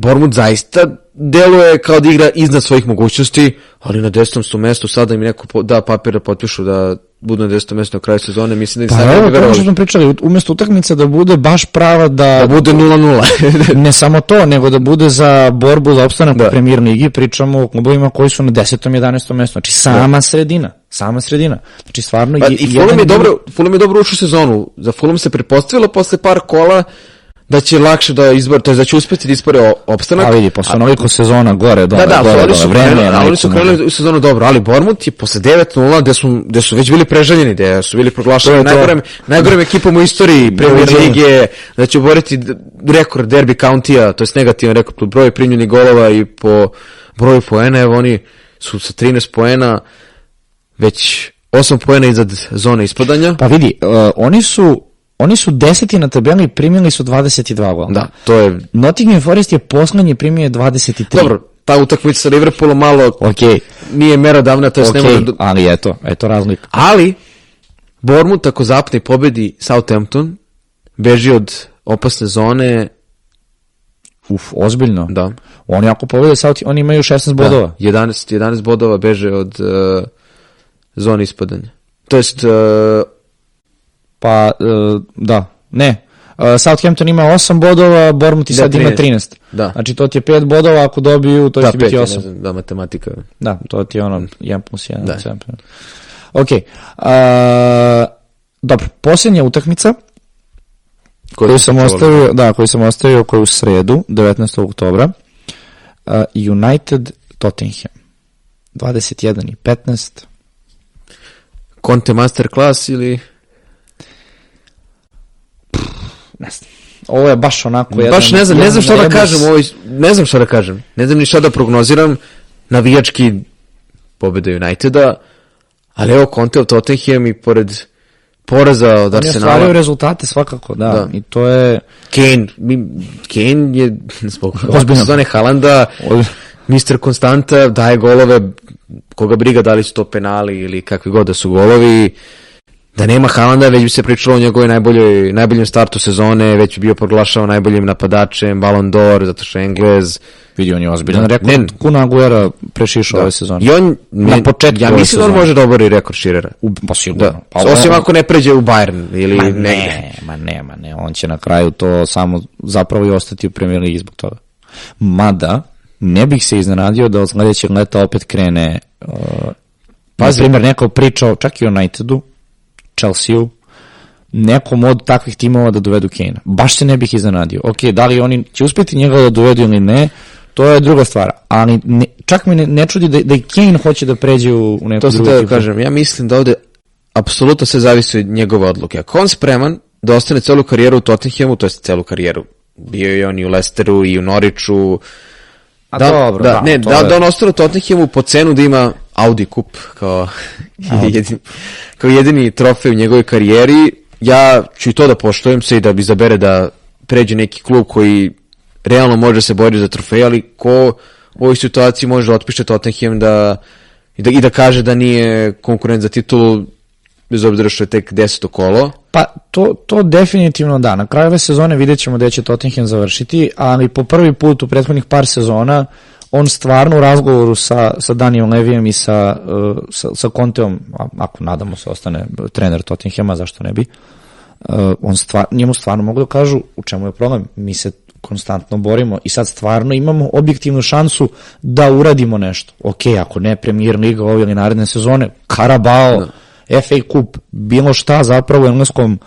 S2: Bormut zaista deluje kao da igra iznad svojih mogućnosti, ali na desnom su mestu sada im neko da papir da potpišu da budu na desnom mestu na kraju sezone, mislim da im
S1: Pa
S2: sad ne bi verovali.
S1: što smo pričali, umjesto utakmice da bude baš prava da,
S2: Da bude 0-0.
S1: ne samo to, nego da bude za borbu za opstanak
S2: Da.
S1: u premier ligi, pričamo o klubovima koji su na 10. 11. mestu, znači sama sredina, sama sredina. Znači stvarno
S2: Pa,
S1: je-
S2: I Fulham je, dobro, Fulham je dobro ušao sezonu. Za Fulham se pretpostavilo posle par kola da će lakše da izbore, to je da će uspeti da izbore o- opstanak.
S1: A vidi, posle onoliko sezona gore, dole,
S2: Da, da,
S1: gore, dole, vreme
S2: ali oni su krenuli u sezonu dobro, ali Bournemouth je posle 9-0, gde su, gde su već bili preželjeni, gde su bili proglašeni najgorem, najgorem ekipom u istoriji Premier. Lige, da će oboriti rekord derby countija, to je negativan rekord po broju primljenih golova i po broju poena, evo oni su sa 13 poena već 8 poena iznad zone ispadanja.
S1: Pa vidi, uh, oni su oni su deseti na tabeli, primili su 22 gola.
S2: Da, to je
S1: Nottingham Forest je poslednji primio 23.
S2: Dobro, ta utakmica sa Liverpoolom malo
S1: Okej,
S2: nije merodavna, to jest ne
S1: okej,
S2: može da-
S1: ali eto, eto razlika.
S2: Ali, Bournemouth ako zapne i pobedi Southampton, beži od opasne zone,
S1: Uf, ozbiljno.
S2: da.
S1: Oni ako povede South, oni imaju 16 bodova.
S2: Da, 11, 11 bodova beže od uh, zone ispadanja. To jest, uh,
S1: Pa, uh, da, ne. Uh, Southampton ima 8 bodova, Bournemouth i
S2: Da,
S1: sad ima
S2: 13.
S1: 13.
S2: da.
S1: Znači to ti je 5 bodova, ako dobiju, to
S2: da,
S1: će biti
S2: pet, ja
S1: 8.
S2: ne znam, da, matematika.
S1: Da, to ti je ono 1 plus 1.
S2: Da.
S1: Ok. Uh, dobro, posljednja utakmica koju sam ostavio, da, koju sam ostavio koju u sredu, 19. oktobra, uh, United Tottenham. 21 i 15.
S2: Conte Masterclass ili...
S1: Ne znam. Ovo je baš onako jedan...
S2: Baš ne znam, ne znam šta da kažem, ovoj, ne znam šta da kažem. Ne znam ni šta da prognoziram. Navijački pobeda Uniteda, ali evo Conte Tottenham i pored poraza od Arsenala.
S1: rezultate svakako, da.
S2: Da.
S1: I to je...
S2: Kane, mi, Kane je zbog
S1: Ozbiljno.
S2: sezone Halanda, Mr. Konstanta daje golove, koga briga da li su to penali ili kakvi god da su golovi. Da nema Halanda, već bi se pričalo o njegovoj najboljoj, najboljem startu sezone, već bi bio proglašao najboljim napadačem, Ballon d'Or, zato što je Englez.
S1: Vidio on je ozbiljan
S2: Da.
S1: rekord.
S2: Ne.
S1: Kuna Aguera prešišao ove sezone.
S2: I on,
S1: Na
S2: ne-
S1: početku
S2: ja mislim da on može da obori rekord Širera.
S1: U, pa sigurno.
S2: Da.
S1: Pa
S2: Osim ako ne pređe u Bayern ili
S1: Ma
S2: negde.
S1: ne, ma ne, ma ne, on će na kraju to samo zapravo i ostati u Premier Ligi zbog toga. Mada, ne bih se iznenadio da od sledećeg leta opet krene, uh, pa za primjer neko pričao čak i o Unitedu, Chelsea-u, nekom od takvih timova da dovedu Kane. Baš se ne bih iznenadio. Ok, da li oni će uspjeti njega da dovedu ili ne, to je druga stvar. Ali ne, čak mi ne, ne čudi da, da i Kane hoće da pređe u, u neku
S2: To sam da kažem. Ja mislim da ovde apsolutno sve zavisi od njegove odluke. Ako on spreman da ostane celu karijeru u Tottenhamu, to je celu karijeru. Bio je on i u Leicesteru i u Norwichu.
S1: A
S2: da,
S1: dobro,
S2: da,
S1: da,
S2: ne, da,
S1: je-
S2: da on ostane u Tottenhamu po cenu da ima Audi kup kao, jedini, kao jedini trofej u njegovoj karijeri. Ja ću i to da poštojem se i da bi izabere da pređe neki klub koji realno može se boriti za trofej, ali ko u ovoj situaciji može da otpiše Tottenham da, i, da, i da kaže da nije konkurent za titulu bez obzira što je tek deseto kolo.
S1: Pa to, to definitivno da. Na kraju ove sezone vidjet ćemo gde će Tottenham završiti, ali po prvi put u prethodnih par sezona on stvarno u razgovoru sa, sa Danijom Levijem i sa, uh, sa, sa Conteom, a- ako nadamo se ostane trener Tottenhama, zašto ne bi, uh, on stvar, njemu stvarno mogu da kažu u čemu je problem. Mi se konstantno borimo i sad stvarno imamo objektivnu šansu da uradimo nešto. Ok, ako ne Premier Liga ove ili naredne sezone, Karabao, FA Cup, bilo šta zapravo u engleskom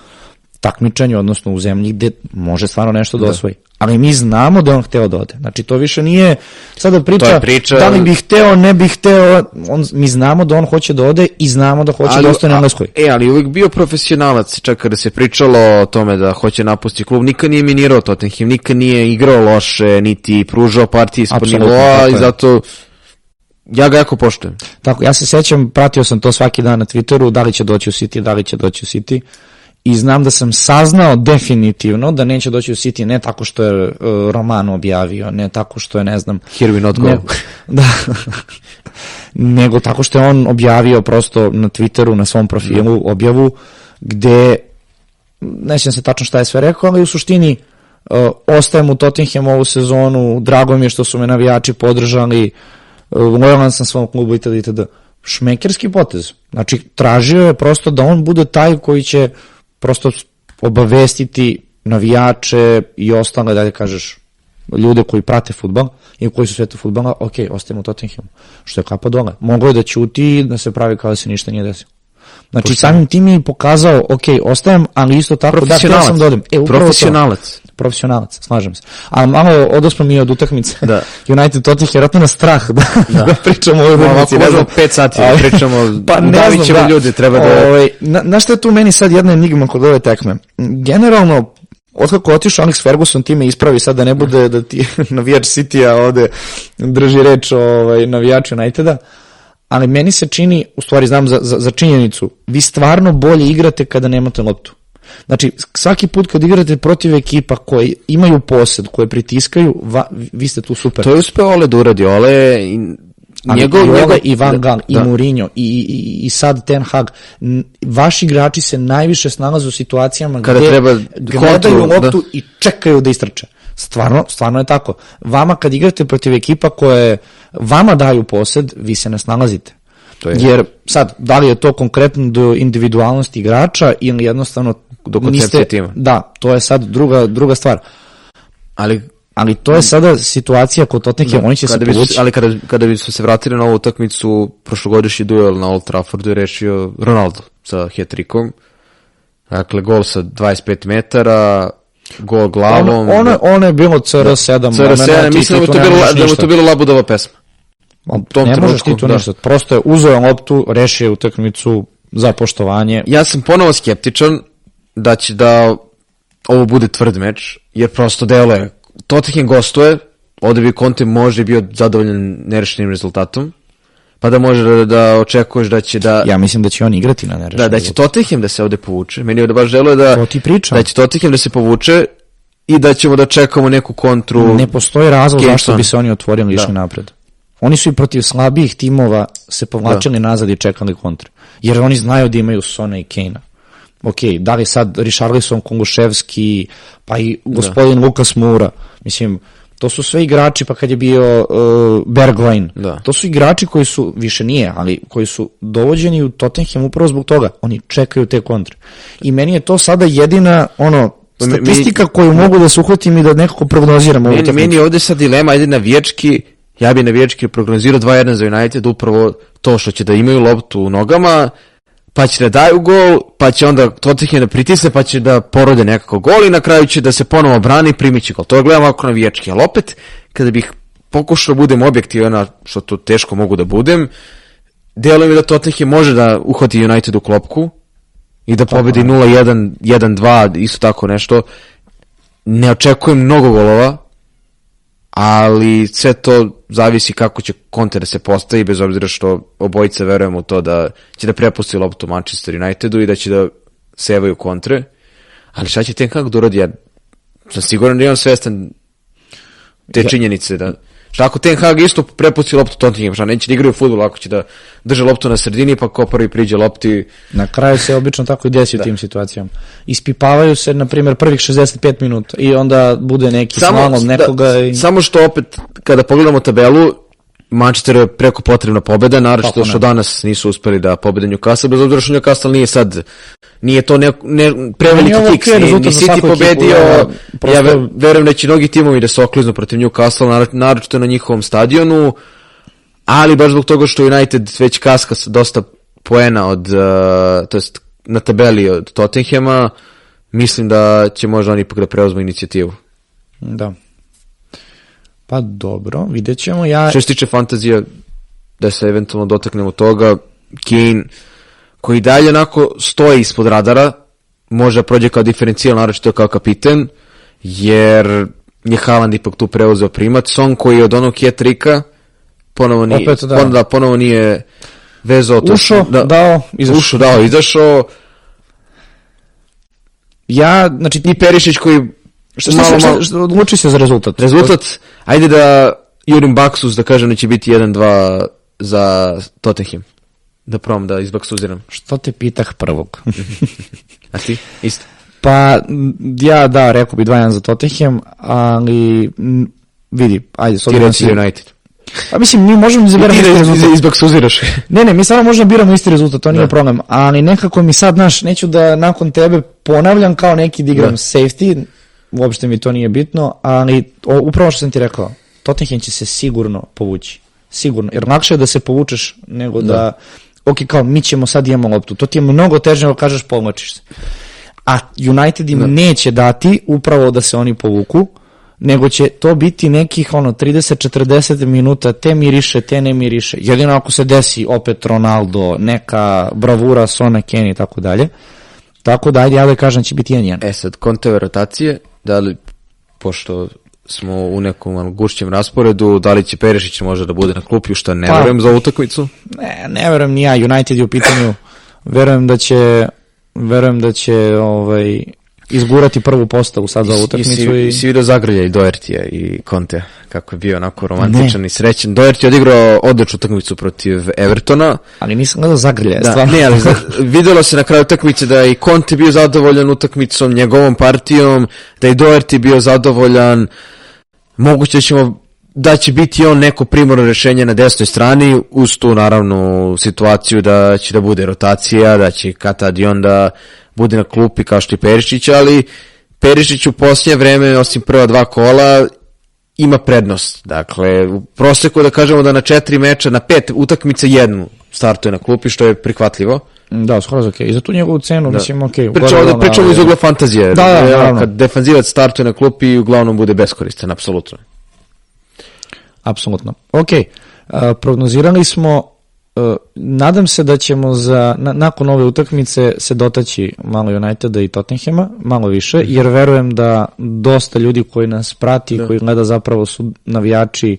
S1: takmičenju, odnosno u zemlji gde može stvarno nešto da osvoji. Ali mi znamo da on hteo da ode. Znači to više nije sada priča,
S2: priča-
S1: da li bi hteo, ne bi hteo, on, mi znamo da on hoće da ode i znamo da hoće da ostane u
S2: a-
S1: Engleskoj.
S2: E, ali uvijek bio profesionalac, čak kada se pričalo o tome da hoće napustiti klub, nikad nije minirao Tottenham, nikad nije igrao loše, niti pružao partije ispod nivoa i zato ja ga jako poštujem.
S1: Tako, ja se sećam, pratio sam to svaki dan na Twitteru, da li će doći u City, da li će doći u City. I znam da sam saznao definitivno da neće doći u City ne tako što je uh, roman objavio, ne tako što je, ne znam,
S2: Here we not go.
S1: ne, da, nego tako što je on objavio prosto na Twitteru, na svom profilu, objavu, gde, ne sjećam se tačno šta je sve rekao, ali u suštini uh, ostajem u Tottenham ovu sezonu, drago mi je što su me navijači podržali, uh, lojalan sam svom klubu itd. itd. Šmekerski potez. Znači, tražio je prosto da on bude taj koji će prosto obavestiti navijače i ostale, da kažeš, ljude koji prate futbal i koji su svetu futbala, ok, ostajemo u Tottenhamu. Što je kapa dole. Mogao je da ćuti i da se pravi kao da se ništa nije desilo. Znači, samim tim je pokazao, ok, ostajem, ali isto tako, da, htio sam da odem. E, upravo to.
S2: Profesionalac.
S1: Profesionalac, slažem se. Ali malo odosmo mi od utakmice.
S2: Da.
S1: United Tottenham je vratno na strah da, da. pričamo o utakmici. ne znam.
S2: pet sati da
S1: Ali-
S2: pričamo,
S1: pa ne
S2: udavit
S1: znam, da.
S2: ljude, treba da-
S1: Ovaj, na, na što je tu meni sad jedna enigma kod ove tekme? Generalno, otkako otišao Alex Ferguson, time ispravi sad da ne bude da ti navijač City-a ovde drži reč o ovaj, navijaču Uniteda, ali meni se čini, u stvari znam za, za, za činjenicu, vi stvarno bolje igrate kada nemate loptu. Znači, svaki put kad igrate protiv ekipa koji imaju posed, koje pritiskaju, va, vi ste tu super.
S2: To je uspeo Ole da uradi. Ole, i-
S1: Ali
S2: Njegov-
S1: i,
S2: njegov-
S1: i Van
S2: da,
S1: Gaal, i
S2: da.
S1: Mourinho, i, i, i sad Ten Hag, vaši igrači se najviše snalaze u situacijama
S2: Kada
S1: gde
S2: treba
S1: gledaju
S2: kontru,
S1: loptu
S2: da.
S1: i čekaju da istrče. Stvarno, stvarno je tako. Vama kad igrate protiv ekipa koje vama daju posed, vi se ne snalazite.
S2: To je-
S1: Jer sad, da li je to konkretno do individualnosti igrača ili jednostavno
S2: Do koncepcije tima.
S1: Da, to je sad druga, druga stvar.
S2: Ali
S1: Ali to je sada situacija kod Tottenham, oni će se
S2: kada bi,
S1: povući.
S2: ali kada, kada bi se vratili na ovu utakmicu, prošlogodišnji duel na Old Traffordu je rešio Ronaldo sa hat-trickom. Dakle, gol sa 25 metara, gol glavom.
S1: Ono, ono, ono je bilo CR7.
S2: CR7, mislim da mu je to bilo, da mu je to bilo labudova pesma.
S1: u
S2: tom
S1: Ne možeš ti tu
S2: da.
S1: ništa. Prosto je uzeo loptu, rešio je utakmicu za poštovanje.
S2: Ja sam ponovo skeptičan da će da ovo bude tvrd meč, jer prosto deluje. Tottenham gostuje, ovde bi Conte možda bio zadovoljan nerešenim rezultatom, pa da može da, da očekuješ da će da...
S1: Ja mislim da će on igrati na nerešenju.
S2: Da, da će Tottenham da se ovde povuče. Meni je da baš deluje da,
S1: To ti pričam.
S2: da će Tottenham da se povuče i da ćemo da čekamo neku kontru.
S1: Ne postoji razlog
S2: Kane
S1: zašto bi se oni otvorili
S2: Da.
S1: napred. Oni su i protiv slabijih timova se povlačili nazad i čekali kontre. Jer oni znaju da imaju Sona i Kejna. Ok, da li sad Richarlison, Konguševski, pa i gospodin Lukas Moura. Mislim, to su sve igrači, pa kad je bio uh, Bergwijn.
S2: Da.
S1: To su igrači koji su, više nije, ali koji su dovođeni u Tottenham upravo zbog toga. Oni čekaju te kontre. I meni je to sada jedina, ono,
S2: Pa
S1: statistika koju mogu da se uhvatim i da nekako prognoziram
S2: Meni, meni je ovde sad dilema, ajde na vječki, ja bi na vječki prognozirao 2-1 za United, upravo to što će da imaju loptu u nogama, pa će da daju gol, pa će onda Tottenham da pritisne, pa će da porode nekako gol i na kraju će da se ponovo brani i primit će gol. To je gledam ovako na vječki, ali opet, kada bih pokušao da budem objektivan, što to teško mogu da budem, deluje mi da Tottenham može da uhvati United u klopku i da pobedi 0-1, 1-2, isto tako nešto. Ne očekujem mnogo golova, ali sve to zavisi kako će Conte da se postavi, bez obzira što obojica verujemo u to da će da prepusti loptu Manchester Unitedu i da će da sevaju kontre. Ali šta će Ten Hag da uradi? Ja sam siguran da imam svestan te
S1: Ja-
S2: činjenice da Šta ako Ten Hag isto prepusti loptu Tottenham, šta neće da igraju fudbal ako će da drže loptu na sredini pa ko prvi priđe lopti
S1: Na kraju se obično tako i desi u tim situacijama. Ispipavaju se, na primjer, prvih 65 minuta i onda bude neki slalom nekoga
S2: da,
S1: i...
S2: samo što opet kada pogledamo tabelu Manchester je preko potrebna pobeda, naročito
S1: ne.
S2: što danas nisu uspeli da pobede Newcastle, bez obzira što Newcastle nije sad, nije to ne, ne preveliki kiks,
S1: okej
S2: ni, ni City pobedio,
S1: ja,
S2: ja,
S1: prosto-
S2: ve- verujem da će mnogi timovi da se okliznu protiv Newcastle, nar- naročito na njihovom stadionu, ali baš zbog toga što United već kaska sa dosta poena od, uh, to jest na tabeli od Tottenhama, mislim da će možda oni ipak da preuzmu inicijativu.
S1: Da. Pa dobro, vidjet ćemo. Ja,
S2: Što se tiče fantazija, da se eventualno dotaknemo toga, Kane, koji dalje onako stoji ispod radara, može da prođe kao diferencijal, naročito kao kapiten, jer je Haaland ipak tu preuzeo primat. Son koji je od onog jetrika, ponovo nije,
S1: Opet, da.
S2: pon- da, ponovo nije vezao to.
S1: Ušao, dao, izašao.
S2: Ušao, dao, izašao.
S1: ja, znači,
S2: I Perišić koji
S1: šta, šta, šta, šta, šta, odluči se za rezultat.
S2: Rezultat, ajde da jurim Baksus, da kažem da će biti 1-2 za Tottenham. Da probam da izbaksuziram.
S1: Što te pitah prvog?
S2: A ti? Isto.
S1: pa, ja da, rekao bi 2-1 za Tottenham, ali vidi, ajde,
S2: Ti
S1: da
S2: reci
S1: si-
S2: United.
S1: Pa mislim, mi možemo da izaberemo isti rezultat.
S2: izbaksuziraš.
S1: Ne, ne, mi samo možemo da biramo isti rezultat, to nije
S2: Da.
S1: problem, ali nekako mi sad, znaš, neću da nakon tebe ponavljam kao neki da igram
S2: Da.
S1: safety, uopšte mi to nije bitno, ali o, upravo što sam ti rekao, Tottenham će se sigurno povući, sigurno, jer lakše je da se povučeš nego da, ok, kao mi ćemo sad imamo loptu, to ti je mnogo teže nego kažeš povlačiš se. A United im neće dati upravo da se oni povuku, nego će to biti nekih ono 30-40 minuta te miriše, te ne miriše. Jedino ako se desi opet Ronaldo, neka bravura Sona Kenny i tako dalje. Tako da ajde ja da kažem će biti 1-1.
S2: E sad, konteve rotacije, da li, pošto smo u nekom gušćem rasporedu, da li će Perišić možda da bude na klupi, što ne
S1: Pa.
S2: verujem za utakmicu.
S1: Ne, ne verujem ni ja, United je u pitanju. Verujem da će verujem da će ovaj izgurati prvu postavu sad za ovu utakmicu.
S2: I,
S1: i,
S2: si vidio Zagrlja i Doertija i Conte, kako je bio onako romantičan ne. i srećan. Doerti je odigrao odličnu utakmicu protiv Evertona.
S1: Ali nisam gledao Zagrlja,
S2: da, stvarno. Ne, ali videlo se na kraju utakmice da i Conte bio zadovoljan utakmicom, njegovom partijom, da i Doerti bio zadovoljan. Moguće da ćemo da će biti on neko primorno rešenje na desnoj strani, uz tu naravno situaciju da će da bude rotacija, da će Katad i onda bude na klupi kao što je Perišić, ali Perišić u posljednje vreme, osim prva dva kola, ima prednost. Dakle, u proseku da kažemo da na četiri meča, na pet utakmice jednu startuje na klupi, što je prihvatljivo.
S1: Da, skoro ok. I za tu njegovu cenu, da. mislim, ok.
S2: Pričamo, da, pričamo iz ugla fantazije.
S1: Da, da,
S2: da, Kad defanzivac startuje na klupi, uglavnom bude beskoristan, apsolutno.
S1: Apsolutno. Ok, uh, prognozirali smo Uh, nadam se da ćemo za, na, nakon ove utakmice se dotaći malo Uniteda i Tottenhama, malo više, mhm. jer verujem da dosta ljudi koji nas prati, da. koji gleda zapravo su navijači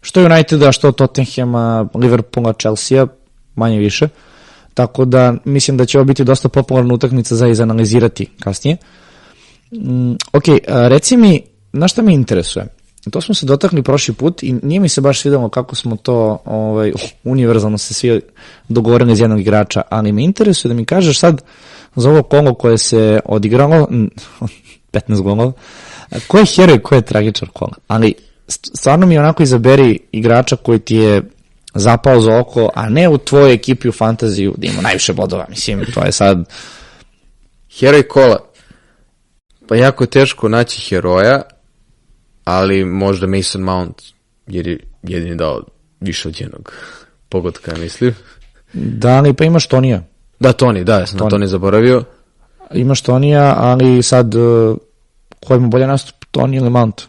S1: što Uniteda, što Tottenhama, Liverpoola, Chelsea, manje više. Tako da mislim da će ovo biti dosta popularna utakmica za izanalizirati kasnije. Mm, ok, reci mi, na šta me interesuje? To smo se dotakli prošli put i nije mi se baš svidelo kako smo to ovaj, univerzalno se svi dogovorili iz jednog igrača, ali me interesuje da mi kažeš sad za ovo kolo koje se odigralo, 15 golova, ko je heroj, ko je tragičar kola, ali stvarno mi onako izaberi igrača koji ti je zapao za oko, a ne u tvojoj ekipi u fantaziju da ima najviše bodova, mislim, to je sad...
S2: Heroj kola. Pa jako teško naći heroja, ali možda Mason Mount, jer je jedini dao više od jednog pogotka, mislim.
S1: Da, ali pa imaš Tonija.
S2: Da, Toni, da, ja sam Toni. na Toni zaboravio.
S1: Imaš Tonija, ali sad, uh, ko ima bolje nastup, Toni ili Mount?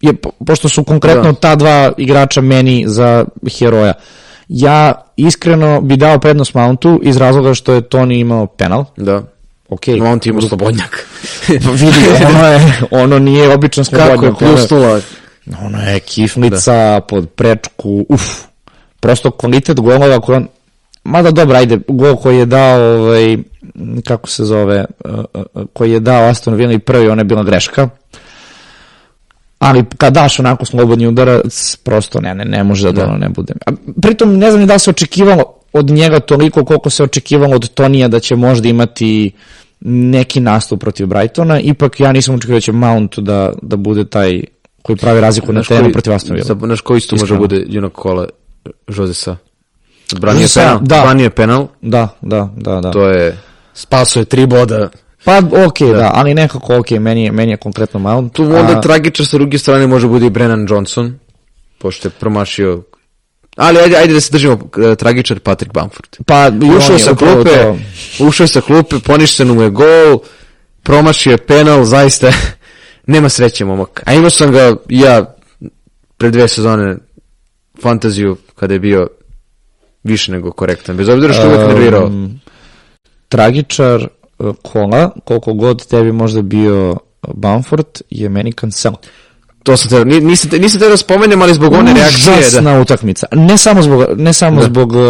S1: Je, po, pošto su konkretno da. ta dva igrača meni za heroja. Ja iskreno bi dao prednost Mountu iz razloga što je Toni imao penal.
S2: Da.
S1: Ok.
S2: No, on ti ima slobodnjak.
S1: Pa vidi, ono, je, ono nije običan slobodnjak.
S2: Kako je plusnula?
S1: Ono je kiflica da. pod prečku, uf. Prosto kvalitet golova koji on, mada dobro, ajde, gol koji je dao, ovaj, kako se zove, uh, uh, koji je dao Aston Villa i prvi, ona je bila greška. Ali kad daš onako slobodni udarac, prosto ne, ne, ne može da, da ono ne bude. A, pritom ne znam ni da se očekivalo od njega toliko koliko se očekivalo od Tonija da će možda imati neki nastup protiv Brightona, ipak ja nisam očekivao da će Mount da, da bude taj koji pravi razliku na terenu protiv Aston Villa.
S2: Naš koji isto može bude junak kola Josesa? Branio penal, da. branio penal.
S1: Da, da, da, da.
S2: To je spasuje tri boda.
S1: Pa ok, da. da, ali nekako ok, meni je, meni je konkretno Mount.
S2: Tu onda a... tragičar sa druge strane može bude i Brennan Johnson, pošto je promašio Ali ajde, ajde da se držimo uh, tragičar Patrick Bamford.
S1: Pa
S2: ušao sa klupe, ušao sa klupe, poništen mu je gol, promašio je penal, zaista nema sreće momak. A imao sam ga ja pre dve sezone fantaziju kada je bio više nego korektan, bez obzira što um, uvek nervirao.
S1: Tragičar e, kola, koliko god tebi možda bio Bamford, je meni Cancel.
S2: To sam te, nisam, nisam te da spomenem, ali zbog one reakcije.
S1: Užasna da. utakmica. Ne samo, zbog, ne samo da. zbog, uh,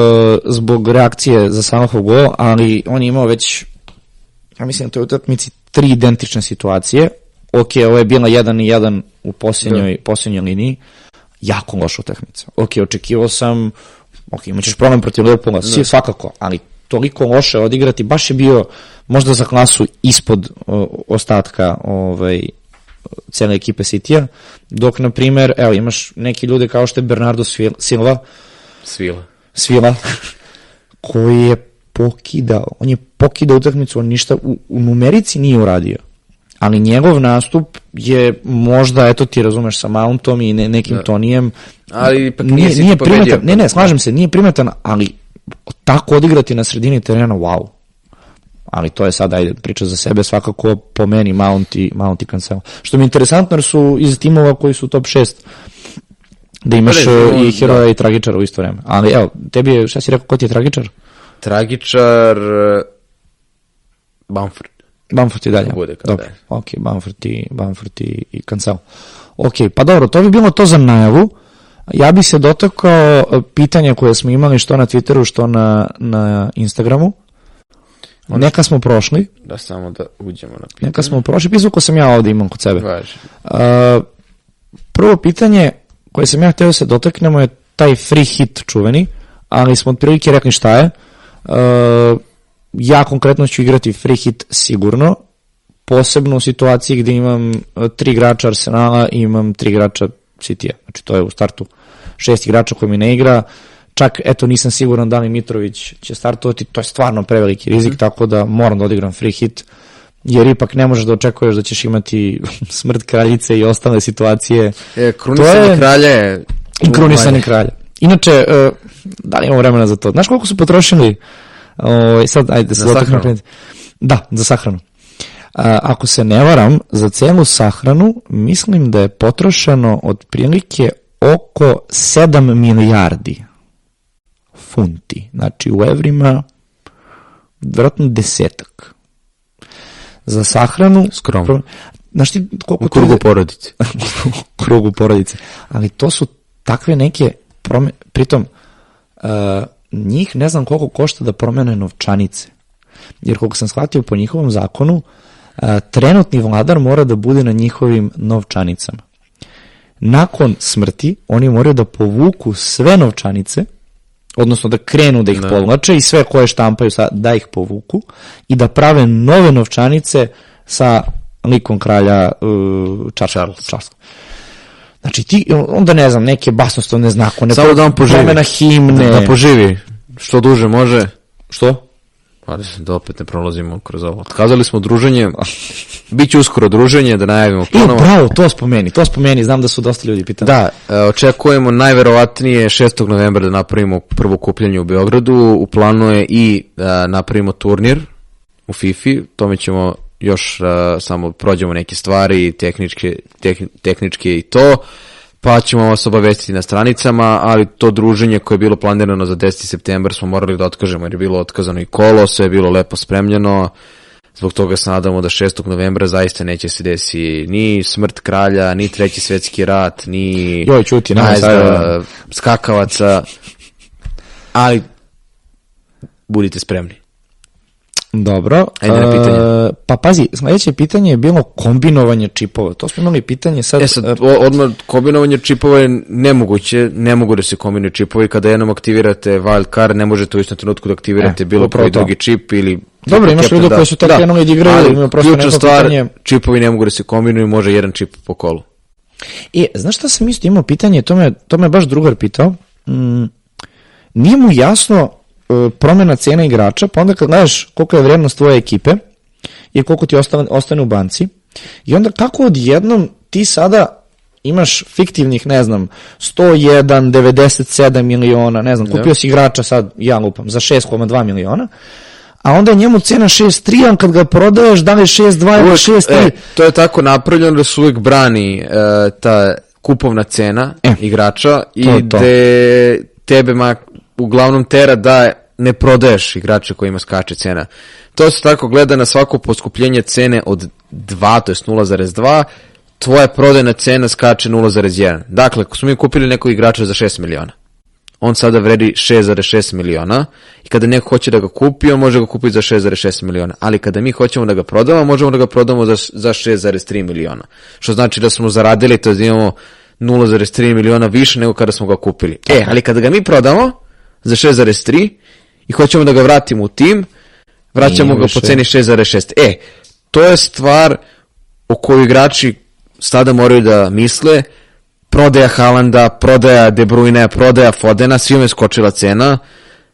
S1: zbog reakcije za samog gol, ali on je imao već, ja mislim na toj utakmici, tri identične situacije. Ok, ovo je bila jedan i jedan u posljednjoj, da. posljednjoj liniji. Jako loša utakmica. Ok, očekivao sam, ok, imaćeš problem protiv Liverpoola, da. svakako, ali toliko loše odigrati, baš je bio možda za klasu ispod uh, ostatka ovaj, cele ekipe City-a, dok, na primer, evo, imaš neki ljude kao što je Bernardo Silva,
S2: Svila.
S1: Svila, koji je pokidao, on je pokidao utakmicu, on ništa u, u numerici nije uradio. Ali njegov nastup je možda, eto ti razumeš, sa Mountom i ne, nekim da. Tonijem.
S2: Ali ipak nije, nije, nije
S1: primetan, Ne, ne, slažem se, nije primetan, ali tako odigrati na sredini terena, wow ali to je sad, ajde, priča za sebe, svakako po meni Mount i, Mount i Cancelo. Što mi je interesantno, jer su iz timova koji su top 6, da imaš Pre, pa i heroja da. i tragičara u isto vreme. Ali evo, tebi je, šta si rekao, ko ti je tragičar?
S2: Tragičar Bamford.
S1: Bamford i dalje.
S2: Bude
S1: dobro, da ok, Bamford i, Bamford i, i Cancelo. Ok, pa dobro, to bi bilo to za najavu. Ja bih se dotakao pitanja koje smo imali što na Twitteru, što na, na Instagramu Neka smo prošli,
S2: Da samo da uđemo na pitanje.
S1: neka smo prošli, pisao ko sam ja ovde imam kod sebe.
S2: Važi.
S1: Uh, prvo pitanje koje sam ja htio da se dotaknemo je taj free hit čuveni, ali smo otprilike rekli šta je. Uh, ja konkretno ću igrati free hit sigurno, posebno u situaciji gde imam tri igrača Arsenala i imam tri igrača City-a. Znači to je u startu šest igrača koji mi ne igra. Čak, eto, nisam siguran da li Mitrović će startovati, to je stvarno preveliki rizik, tako da moram da odigram free hit, jer ipak ne možeš da očekuješ da ćeš imati smrt kraljice i ostale situacije.
S2: E, krunisanje
S1: To je-
S2: kralja je...
S1: I krunisanje kralja. Inače, e, da li imamo vremena za to? Znaš koliko su potrošili? O, sad, ajde, se
S2: Za
S1: dotaknem Da, za sahranu. A, ako se ne varam, za celu sahranu mislim da je potrošeno otprilike oko 7 milijardi funti. Znači u evrima vjerojatno desetak. Za sahranu...
S2: Skromno.
S1: Znaš ti koliko
S2: U krugu porodice.
S1: u krugu porodice. Ali to su takve neke promene, pritom uh, njih ne znam koliko košta da promene novčanice. Jer koliko sam shvatio po njihovom zakonu, uh, trenutni vladar mora da bude na njihovim novčanicama. Nakon smrti oni moraju da povuku sve novčanice, odnosno da krenu da ih
S2: Da.
S1: povlače i sve koje štampaju sa, da ih povuku i da prave nove novčanice sa likom kralja uh, Charles.
S2: Charles.
S1: Charles. Znači ti, onda ne znam, neke basnostovne znakone,
S2: Samo da on poživi.
S1: himne.
S2: Da poživi. Što duže može.
S1: Što?
S2: Pa da opet ne prolazimo kroz ovo. Otkazali smo druženje. Biće uskoro druženje, da najavimo
S1: E,
S2: ponovo.
S1: bravo, to spomeni, to spomeni, znam da su dosta ljudi pitali.
S2: Da, e, očekujemo najverovatnije 6. novembra da napravimo prvo kupljanje u Beogradu. U planu je i da napravimo turnir u FIFA, tome ćemo još e, samo prođemo neke stvari, tehničke, tehni- tehničke i to, pa ćemo vas obavestiti na stranicama, ali to druženje koje je bilo planirano za 10. septembar smo morali da otkažemo jer je bilo otkazano i kolo, sve je bilo lepo spremljeno, Zbog toga se nadamo da 6. novembra zaista neće se desi ni smrt kralja, ni treći svetski rat, ni
S1: Joj, čuti, sad.
S2: skakavaca, ali budite spremni.
S1: Dobro.
S2: Ajde na pitanje.
S1: E, pa pazi, sledeće pitanje je bilo kombinovanje čipova. To smo imali pitanje sad.
S2: E sad, odmah, kombinovanje čipova je nemoguće, ne mogu da se kombinuju čipovi, kada jednom aktivirate wild card, ne možete u istom trenutku da aktivirate
S1: E,
S2: bilo koji
S1: to.
S2: drugi čip ili...
S1: Dobro, imaš
S2: Captain,
S1: ljude koji su tako krenuli da igraju,
S2: ali
S1: ima prosto neko
S2: stvar,
S1: pitanje.
S2: čipovi ne mogu da se kombinuju, može jedan čip po kolu.
S1: E, znaš šta sam isto imao pitanje, to me, to me baš drugar pitao. Mm, nije mu jasno e, promjena cena igrača, pa onda kad gledaš koliko je vrednost tvoje ekipe i koliko ti ostane, ostane u banci, i onda kako odjednom ti sada imaš fiktivnih, ne znam, 101, 97 miliona, ne znam, kupio si igrača sad, ja lupam, za 6,2 miliona, a onda je njemu cena 6,3, a kad ga prodaješ, da li je 6,2 ili
S2: Uvek,
S1: 6,3?
S2: e, to je tako napravljeno da se uvijek brani e, ta kupovna cena
S1: E,
S2: igrača i
S1: to je to.
S2: gde tebe ma, uglavnom tera da ne prodaješ igrača kojima skače cena. To se tako gleda na svako poskupljenje cene od 2, to je 0,2, tvoja prodajna cena skače 0,1. Dakle, ako smo mi kupili nekog igrača za 6 miliona, on sada vredi 6,6 miliona i kada neko hoće da ga kupi, on može ga kupiti za 6,6 miliona. Ali kada mi hoćemo da ga prodamo, možemo da ga prodamo za, za 6,3 miliona. Što znači da smo zaradili, to da imamo 0,3 miliona više nego kada smo ga kupili. E, ali kada ga mi prodamo za 6,3 i hoćemo da ga vratimo u tim, vraćamo ga po ceni 6,6. E, to je stvar o kojoj igrači sada moraju da misle, prodaja Haalanda, prodaja De Bruyne, prodaja Fodena, svima je skočila cena.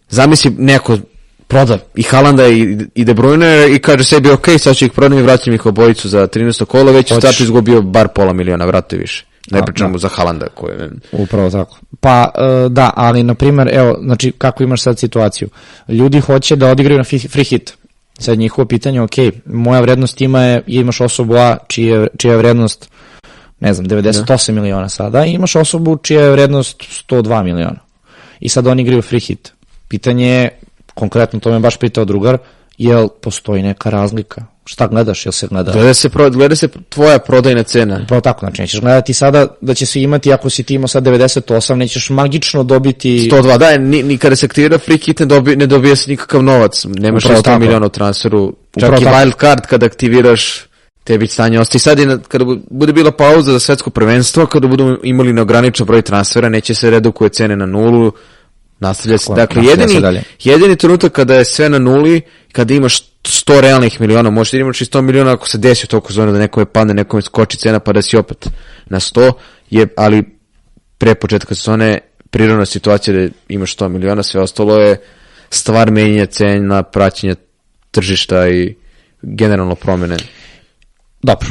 S2: Zamisli neko proda i Haalanda i, i De Bruyne i kaže sebi, ok, sad ću ih prodam i vraćam ih obojicu za 13. kolo, već u
S1: Hoćeš.
S2: startu izgubio bar pola miliona, vrati više. Ne
S1: Da,
S2: pričamo za Haalanda koji je...
S1: Upravo tako. Pa e, da, ali na primer, evo, znači kako imaš sad situaciju? Ljudi hoće da odigraju na free hit. Sad njihovo pitanje, ok, moja vrednost tima je, imaš osobu A čija je, čija je vrednost, ne znam, 98 miliona sada, i imaš osobu čija je vrednost 102 miliona. I sad oni igraju free hit. Pitanje je, konkretno to me baš pitao drugar, jel postoji neka razlika? Šta gledaš, jel se gleda?
S2: Gleda se, pro, gleda se tvoja prodajna cena.
S1: Pravo tako, znači nećeš gledati sada da će se imati, ako si ti imao sad 98, nećeš magično dobiti...
S2: 102, da, ni, ni kada se aktivira free hit ne, dobi, ne dobija se nikakav novac. Nemaš
S1: Upravo
S2: 100
S1: tako.
S2: miliona u transferu. Čak
S1: Upravo
S2: i
S1: tako.
S2: wild card kada aktiviraš tebi stanje ostaje. Sad na- kada bu- bude bila pauza za svetsko prvenstvo, kada budu imali neograničen broj transfera, neće se redukuje cene na nulu, nastavlja se. Dakle, jedini,
S1: dalje.
S2: jedini trenutak kada je sve na nuli, kada imaš 100 realnih miliona, možeš da imaš i 100 miliona ako se desi u toku zone da nekome padne, nekome skoči cena pa da si opet na 100, je, ali pre početka sezone prirodna situacija da imaš 100 miliona, sve ostalo je stvar menjanja cena, praćenja tržišta i generalno promene.
S1: Dobro.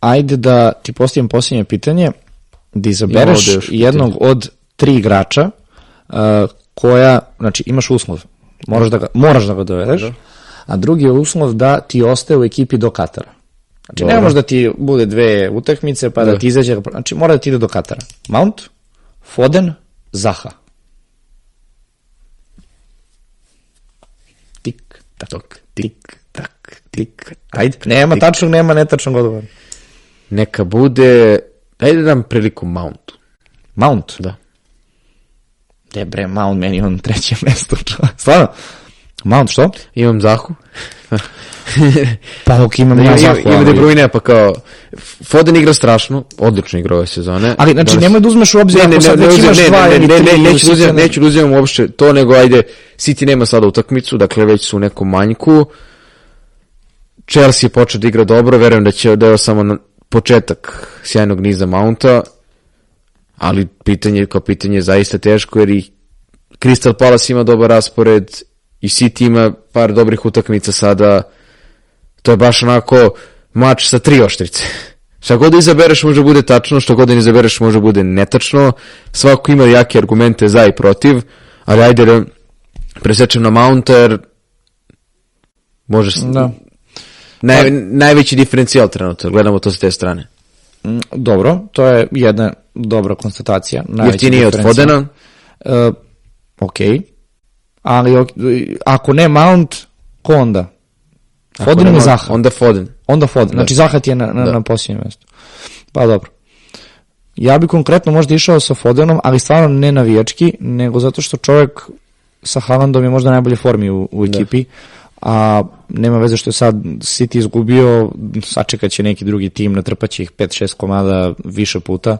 S1: Ajde da ti postavim posljednje pitanje, da izabereš jednog od tri igrača koja, znači imaš uslov, moraš da ga, moraš da ga dovedeš, a drugi je uslov da ti ostaje u ekipi do Katara. Znači ne
S2: Dobro.
S1: može da ti bude dve utakmice pa da,
S2: Da.
S1: ti izađe, znači mora da ti ide do Katara. Mount, Foden, Zaha. Tik, tak, tik, tak, tik. Ajde, nema tačnog, nema netačnog odgovora.
S2: Neka bude, ajde da dam priliku Mountu.
S1: Mount?
S2: Da.
S1: De bre, Mount meni on treće mesto. Stvarno? Mount što?
S2: Imam Zahu.
S1: Pa ok, imam
S2: Ima,
S1: ja
S2: ima,
S1: Zahu,
S2: ima
S1: ali-
S2: De Bruyne, pa kao, Foden igra strašno, odlično igra ove sezone.
S1: Ali, znači,
S2: Donosi-
S1: nemoj da uzmeš u obzir
S2: ne, ne,
S1: ako
S2: ne,
S1: sad
S2: ne,
S1: imaš
S2: ne,
S1: dva
S2: ne, ne,
S1: tri
S2: ne,
S1: ili
S2: neću da uzimam,
S1: City,
S2: neću da uzimam uopšte to, nego ajde, City nema sada utakmicu, dakle već su u nekom manjku. Chelsea je počeo da igra dobro, verujem da će da je samo na početak sjajnog niza Mounta, ali pitanje kao pitanje je zaista teško jer i Crystal Palace ima dobar raspored i City ima par dobrih utakmica sada. To je baš onako mač sa tri oštrice. Šta god da izabereš može bude tačno, što god da izabereš može bude netačno. Svako ima jake argumente za i protiv, ali ajde da presečem na Mounta jer može
S1: Da.
S2: naj, najveći diferencijal trenutno, gledamo to s te strane.
S1: Mm, Dobro, to je jedna dobra konstatacija.
S2: Jeftinije od. Fodena,
S1: Uh, ok, ali ako ne Mount, ko onda? Foden ili Zaha?
S2: Onda Foden.
S1: Onda Foden, znači Zaha ti je na, na,
S2: Da.
S1: na posljednjem mjestu. Pa dobro. Ja bi konkretno možda išao sa Fodenom, ali stvarno ne navijački, nego zato što čovjek sa Haalandom je možda najbolje formi u, u ekipi, a nema veze što je sad City izgubio, sačekat će neki drugi tim, natrpaće ih 5-6 komada više puta.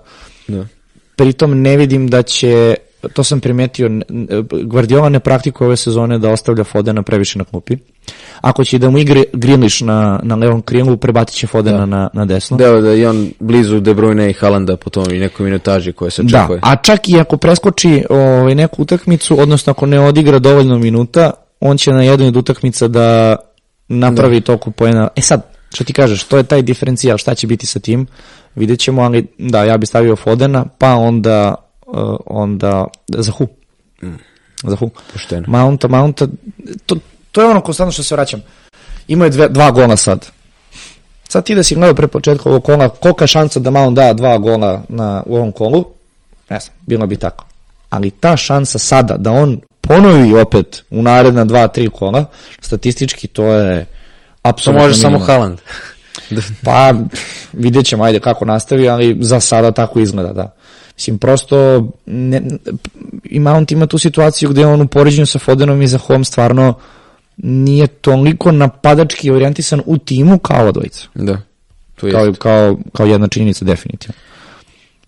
S2: Da.
S1: Pritom ne vidim da će, to sam primetio, Guardiola ne praktikuje ove sezone da ostavlja Fodena previše na klupi. Ako će da mu igre Grealish na, na levom krilu, prebatit će Fodena na, na desno.
S2: Da, da je on blizu De Bruyne i Haalanda po tom i nekoj minutaži koje se
S1: Da,
S2: očekuje.
S1: a čak i ako preskoči ovaj, neku utakmicu, odnosno ako ne odigra dovoljno minuta, on će na jednoj od utakmica da napravi toku poena. E sad, što ti kažeš, to je taj diferencijal, šta će biti sa tim, vidjet ćemo, ali da, ja bi stavio Fodena, pa onda, uh, onda Zahu. Zahu.
S2: Pošteno.
S1: Mounta, Mounta, to, to je ono konstantno što se vraćam. Imao je dve, dva gola sad. Sad ti da si gledao pre početka ovog kola, kolika je šansa da Mount da dva gola na, u ovom kolu, ne znam, bilo bi tako. Ali ta šansa sada da on ponovi opet u naredna dva, tri kola, statistički to je
S2: To
S1: apsolutno
S2: može samo. Haaland.
S1: Pa, vidjet ćemo, ajde kako nastavi, ali za sada tako izgleda, da. Mislim, prosto, ne, i Mount ima tu situaciju gde on u poređenju sa Fodenom i za Home stvarno nije toliko napadački orijentisan u timu kao ova dvojica.
S2: Da. To je.
S1: Kao, kao, kao jedna činjenica, definitivno.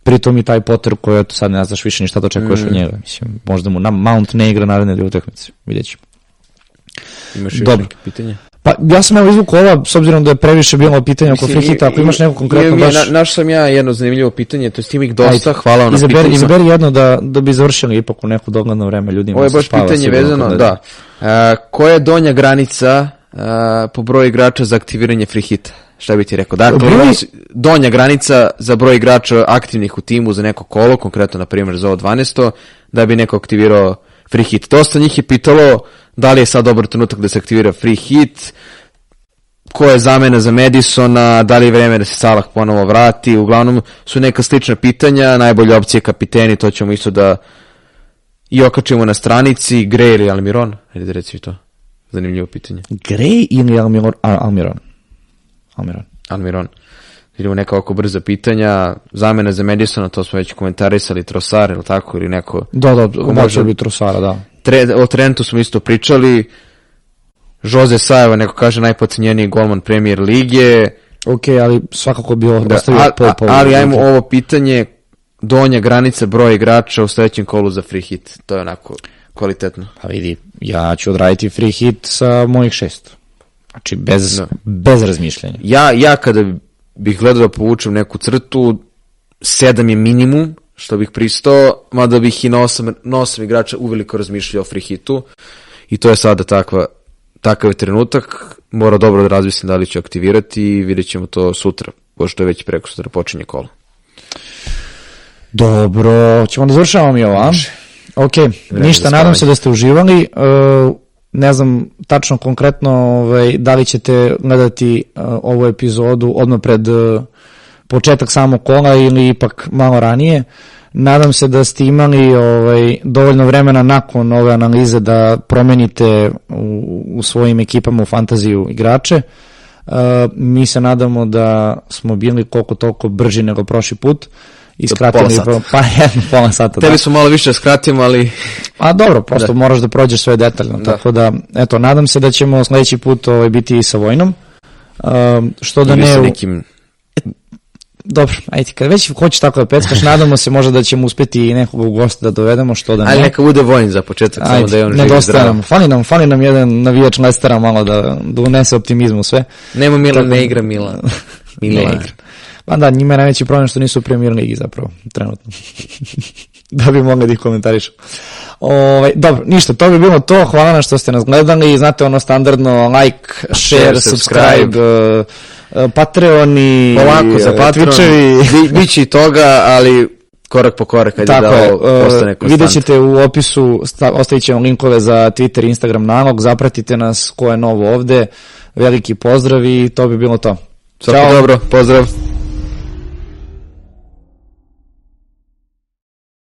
S1: Pritom i taj Potter koji eto, sad ne znaš više ni šta da očekuješ
S2: Mm.
S1: od njega. Mislim, možda mu na, Mount ne igra naredne dvije utakmice. Vidjet ćemo.
S2: Imaš još
S1: Dobro.
S2: neke pitanje?
S1: Pa ja sam evo izvukao ova, s obzirom da je previše bilo pitanja oko free hita, ako imaš neko konkretno baš...
S2: na- Našao sam ja jedno zanimljivo pitanje, to je tim ih dosta,
S1: Ajde.
S2: hvala na
S1: izaberi,
S2: pitanjima.
S1: izaberi jedno da, da bi završili ipak u neko dogledno vreme ljudima.
S2: Ovo je baš pitanje vezano, da. A, koja je donja granica a, po broju igrača za aktiviranje free hita? Šta bi ti rekao? Dakle, s- donja granica za broj igrača aktivnih u timu za neko kolo, konkretno na primjer za ovo 12. da bi neko aktivirao free hit. Dosta njih je pitalo da li je sad dobar trenutak da se aktivira free hit, ko je zamena za Madisona, da li je vreme da se Salah ponovo vrati, uglavnom su neka slična pitanja, najbolja opcija je kapiteni, to ćemo isto da i okačimo na stranici, Gray ili Almiron, ajde da reci to. Zanimljivo pitanje.
S1: Gray ili Almiron? Al, Almiron. Almiron.
S2: Almiron. Idemo neka oko brza pitanja. Zamena za Madisona, to smo već komentarisali, Trosar ili tako, ili neko...
S1: Da, da,
S2: može-
S1: može biti Trosara, da.
S2: Tre, o Trentu smo isto pričali. Jose Sajeva, neko kaže, najpocenjeniji golman premijer lige.
S1: Ok, ali svakako bi
S2: Da,
S1: ostavio pol pol.
S2: ali ajmo ovo pitanje, donja granica broj igrača u sledećem kolu za free hit. To je onako kvalitetno.
S1: Pa vidi, ja ću odraditi free hit sa mojih šest. Znači, bez,
S2: Da.
S1: bez razmišljanja.
S2: Ja, ja kada bih gledao da povučem neku crtu, sedam je minimum, što bih pristao, mada bih i na osam, na osam igrača uveliko razmišljao o free hitu. I to je sada takva, takav je trenutak. Mora dobro da razmislim da li ću aktivirati i vidjet ćemo to sutra, pošto je već preko sutra počinje kolo.
S1: Dobro, ćemo da završavamo mi ovo, a? Ok, ništa,
S2: za
S1: nadam se da ste uživali. Uh, ne znam tačno konkretno ovaj, da li ćete gledati uh, ovu epizodu odmah pred uh, početak samog kola ili ipak malo ranije. Nadam se da ste imali ovaj, dovoljno vremena nakon ove analize da promenite u, u svojim ekipama u fantaziju igrače. Uh, mi se nadamo da smo bili koliko toliko brži nego prošli put i skratili
S2: pola
S1: pa jedno pola sata. da.
S2: Tebi smo malo više da skratimo, ali
S1: A dobro, prosto moraš da prođeš sve detaljno,
S2: Da.
S1: tako da, eto, nadam se da ćemo sledeći put ovaj, biti i sa Vojnom. Um, što da
S2: ili
S1: ne...
S2: sa nekim
S1: Dobro, ajde, kad već hoćeš tako da peckaš, nadamo se možda da ćemo uspeti i nekog u goste da dovedemo, što da ne.
S2: Ali neka bude vojn za početak, samo da je on živ i
S1: nedostaje
S2: zdrav.
S1: nam, fali nam, fali nam jedan navijač Lestera malo da, da unese optimizmu sve.
S2: Nema Milan,
S1: Tako-
S2: ne igra Milan. Milan.
S1: Ne igra. Pa da, njima je najveći problem što nisu u premier ligi zapravo, trenutno. da bi mogli da ih komentarišu. Ovaj, dobro, ništa, to bi bilo to. Hvala nam što ste nas gledali. Znate ono standardno like, share,
S2: Share,
S1: subscribe,
S2: subscribe.
S1: uh, Patreoni,
S2: Polako za
S1: uh,
S2: Patreon,
S1: Twitchevi.
S2: Biće i toga, ali korak po korak, kad je
S1: Tako
S2: da
S1: je,
S2: ovo postane konstantno.
S1: vidjet ćete u opisu, sta, ostavit ćemo linkove za Twitter, Instagram nalog, zapratite nas ko je novo ovde, veliki pozdrav i to bi bilo to.
S2: Svako dobro, pozdrav.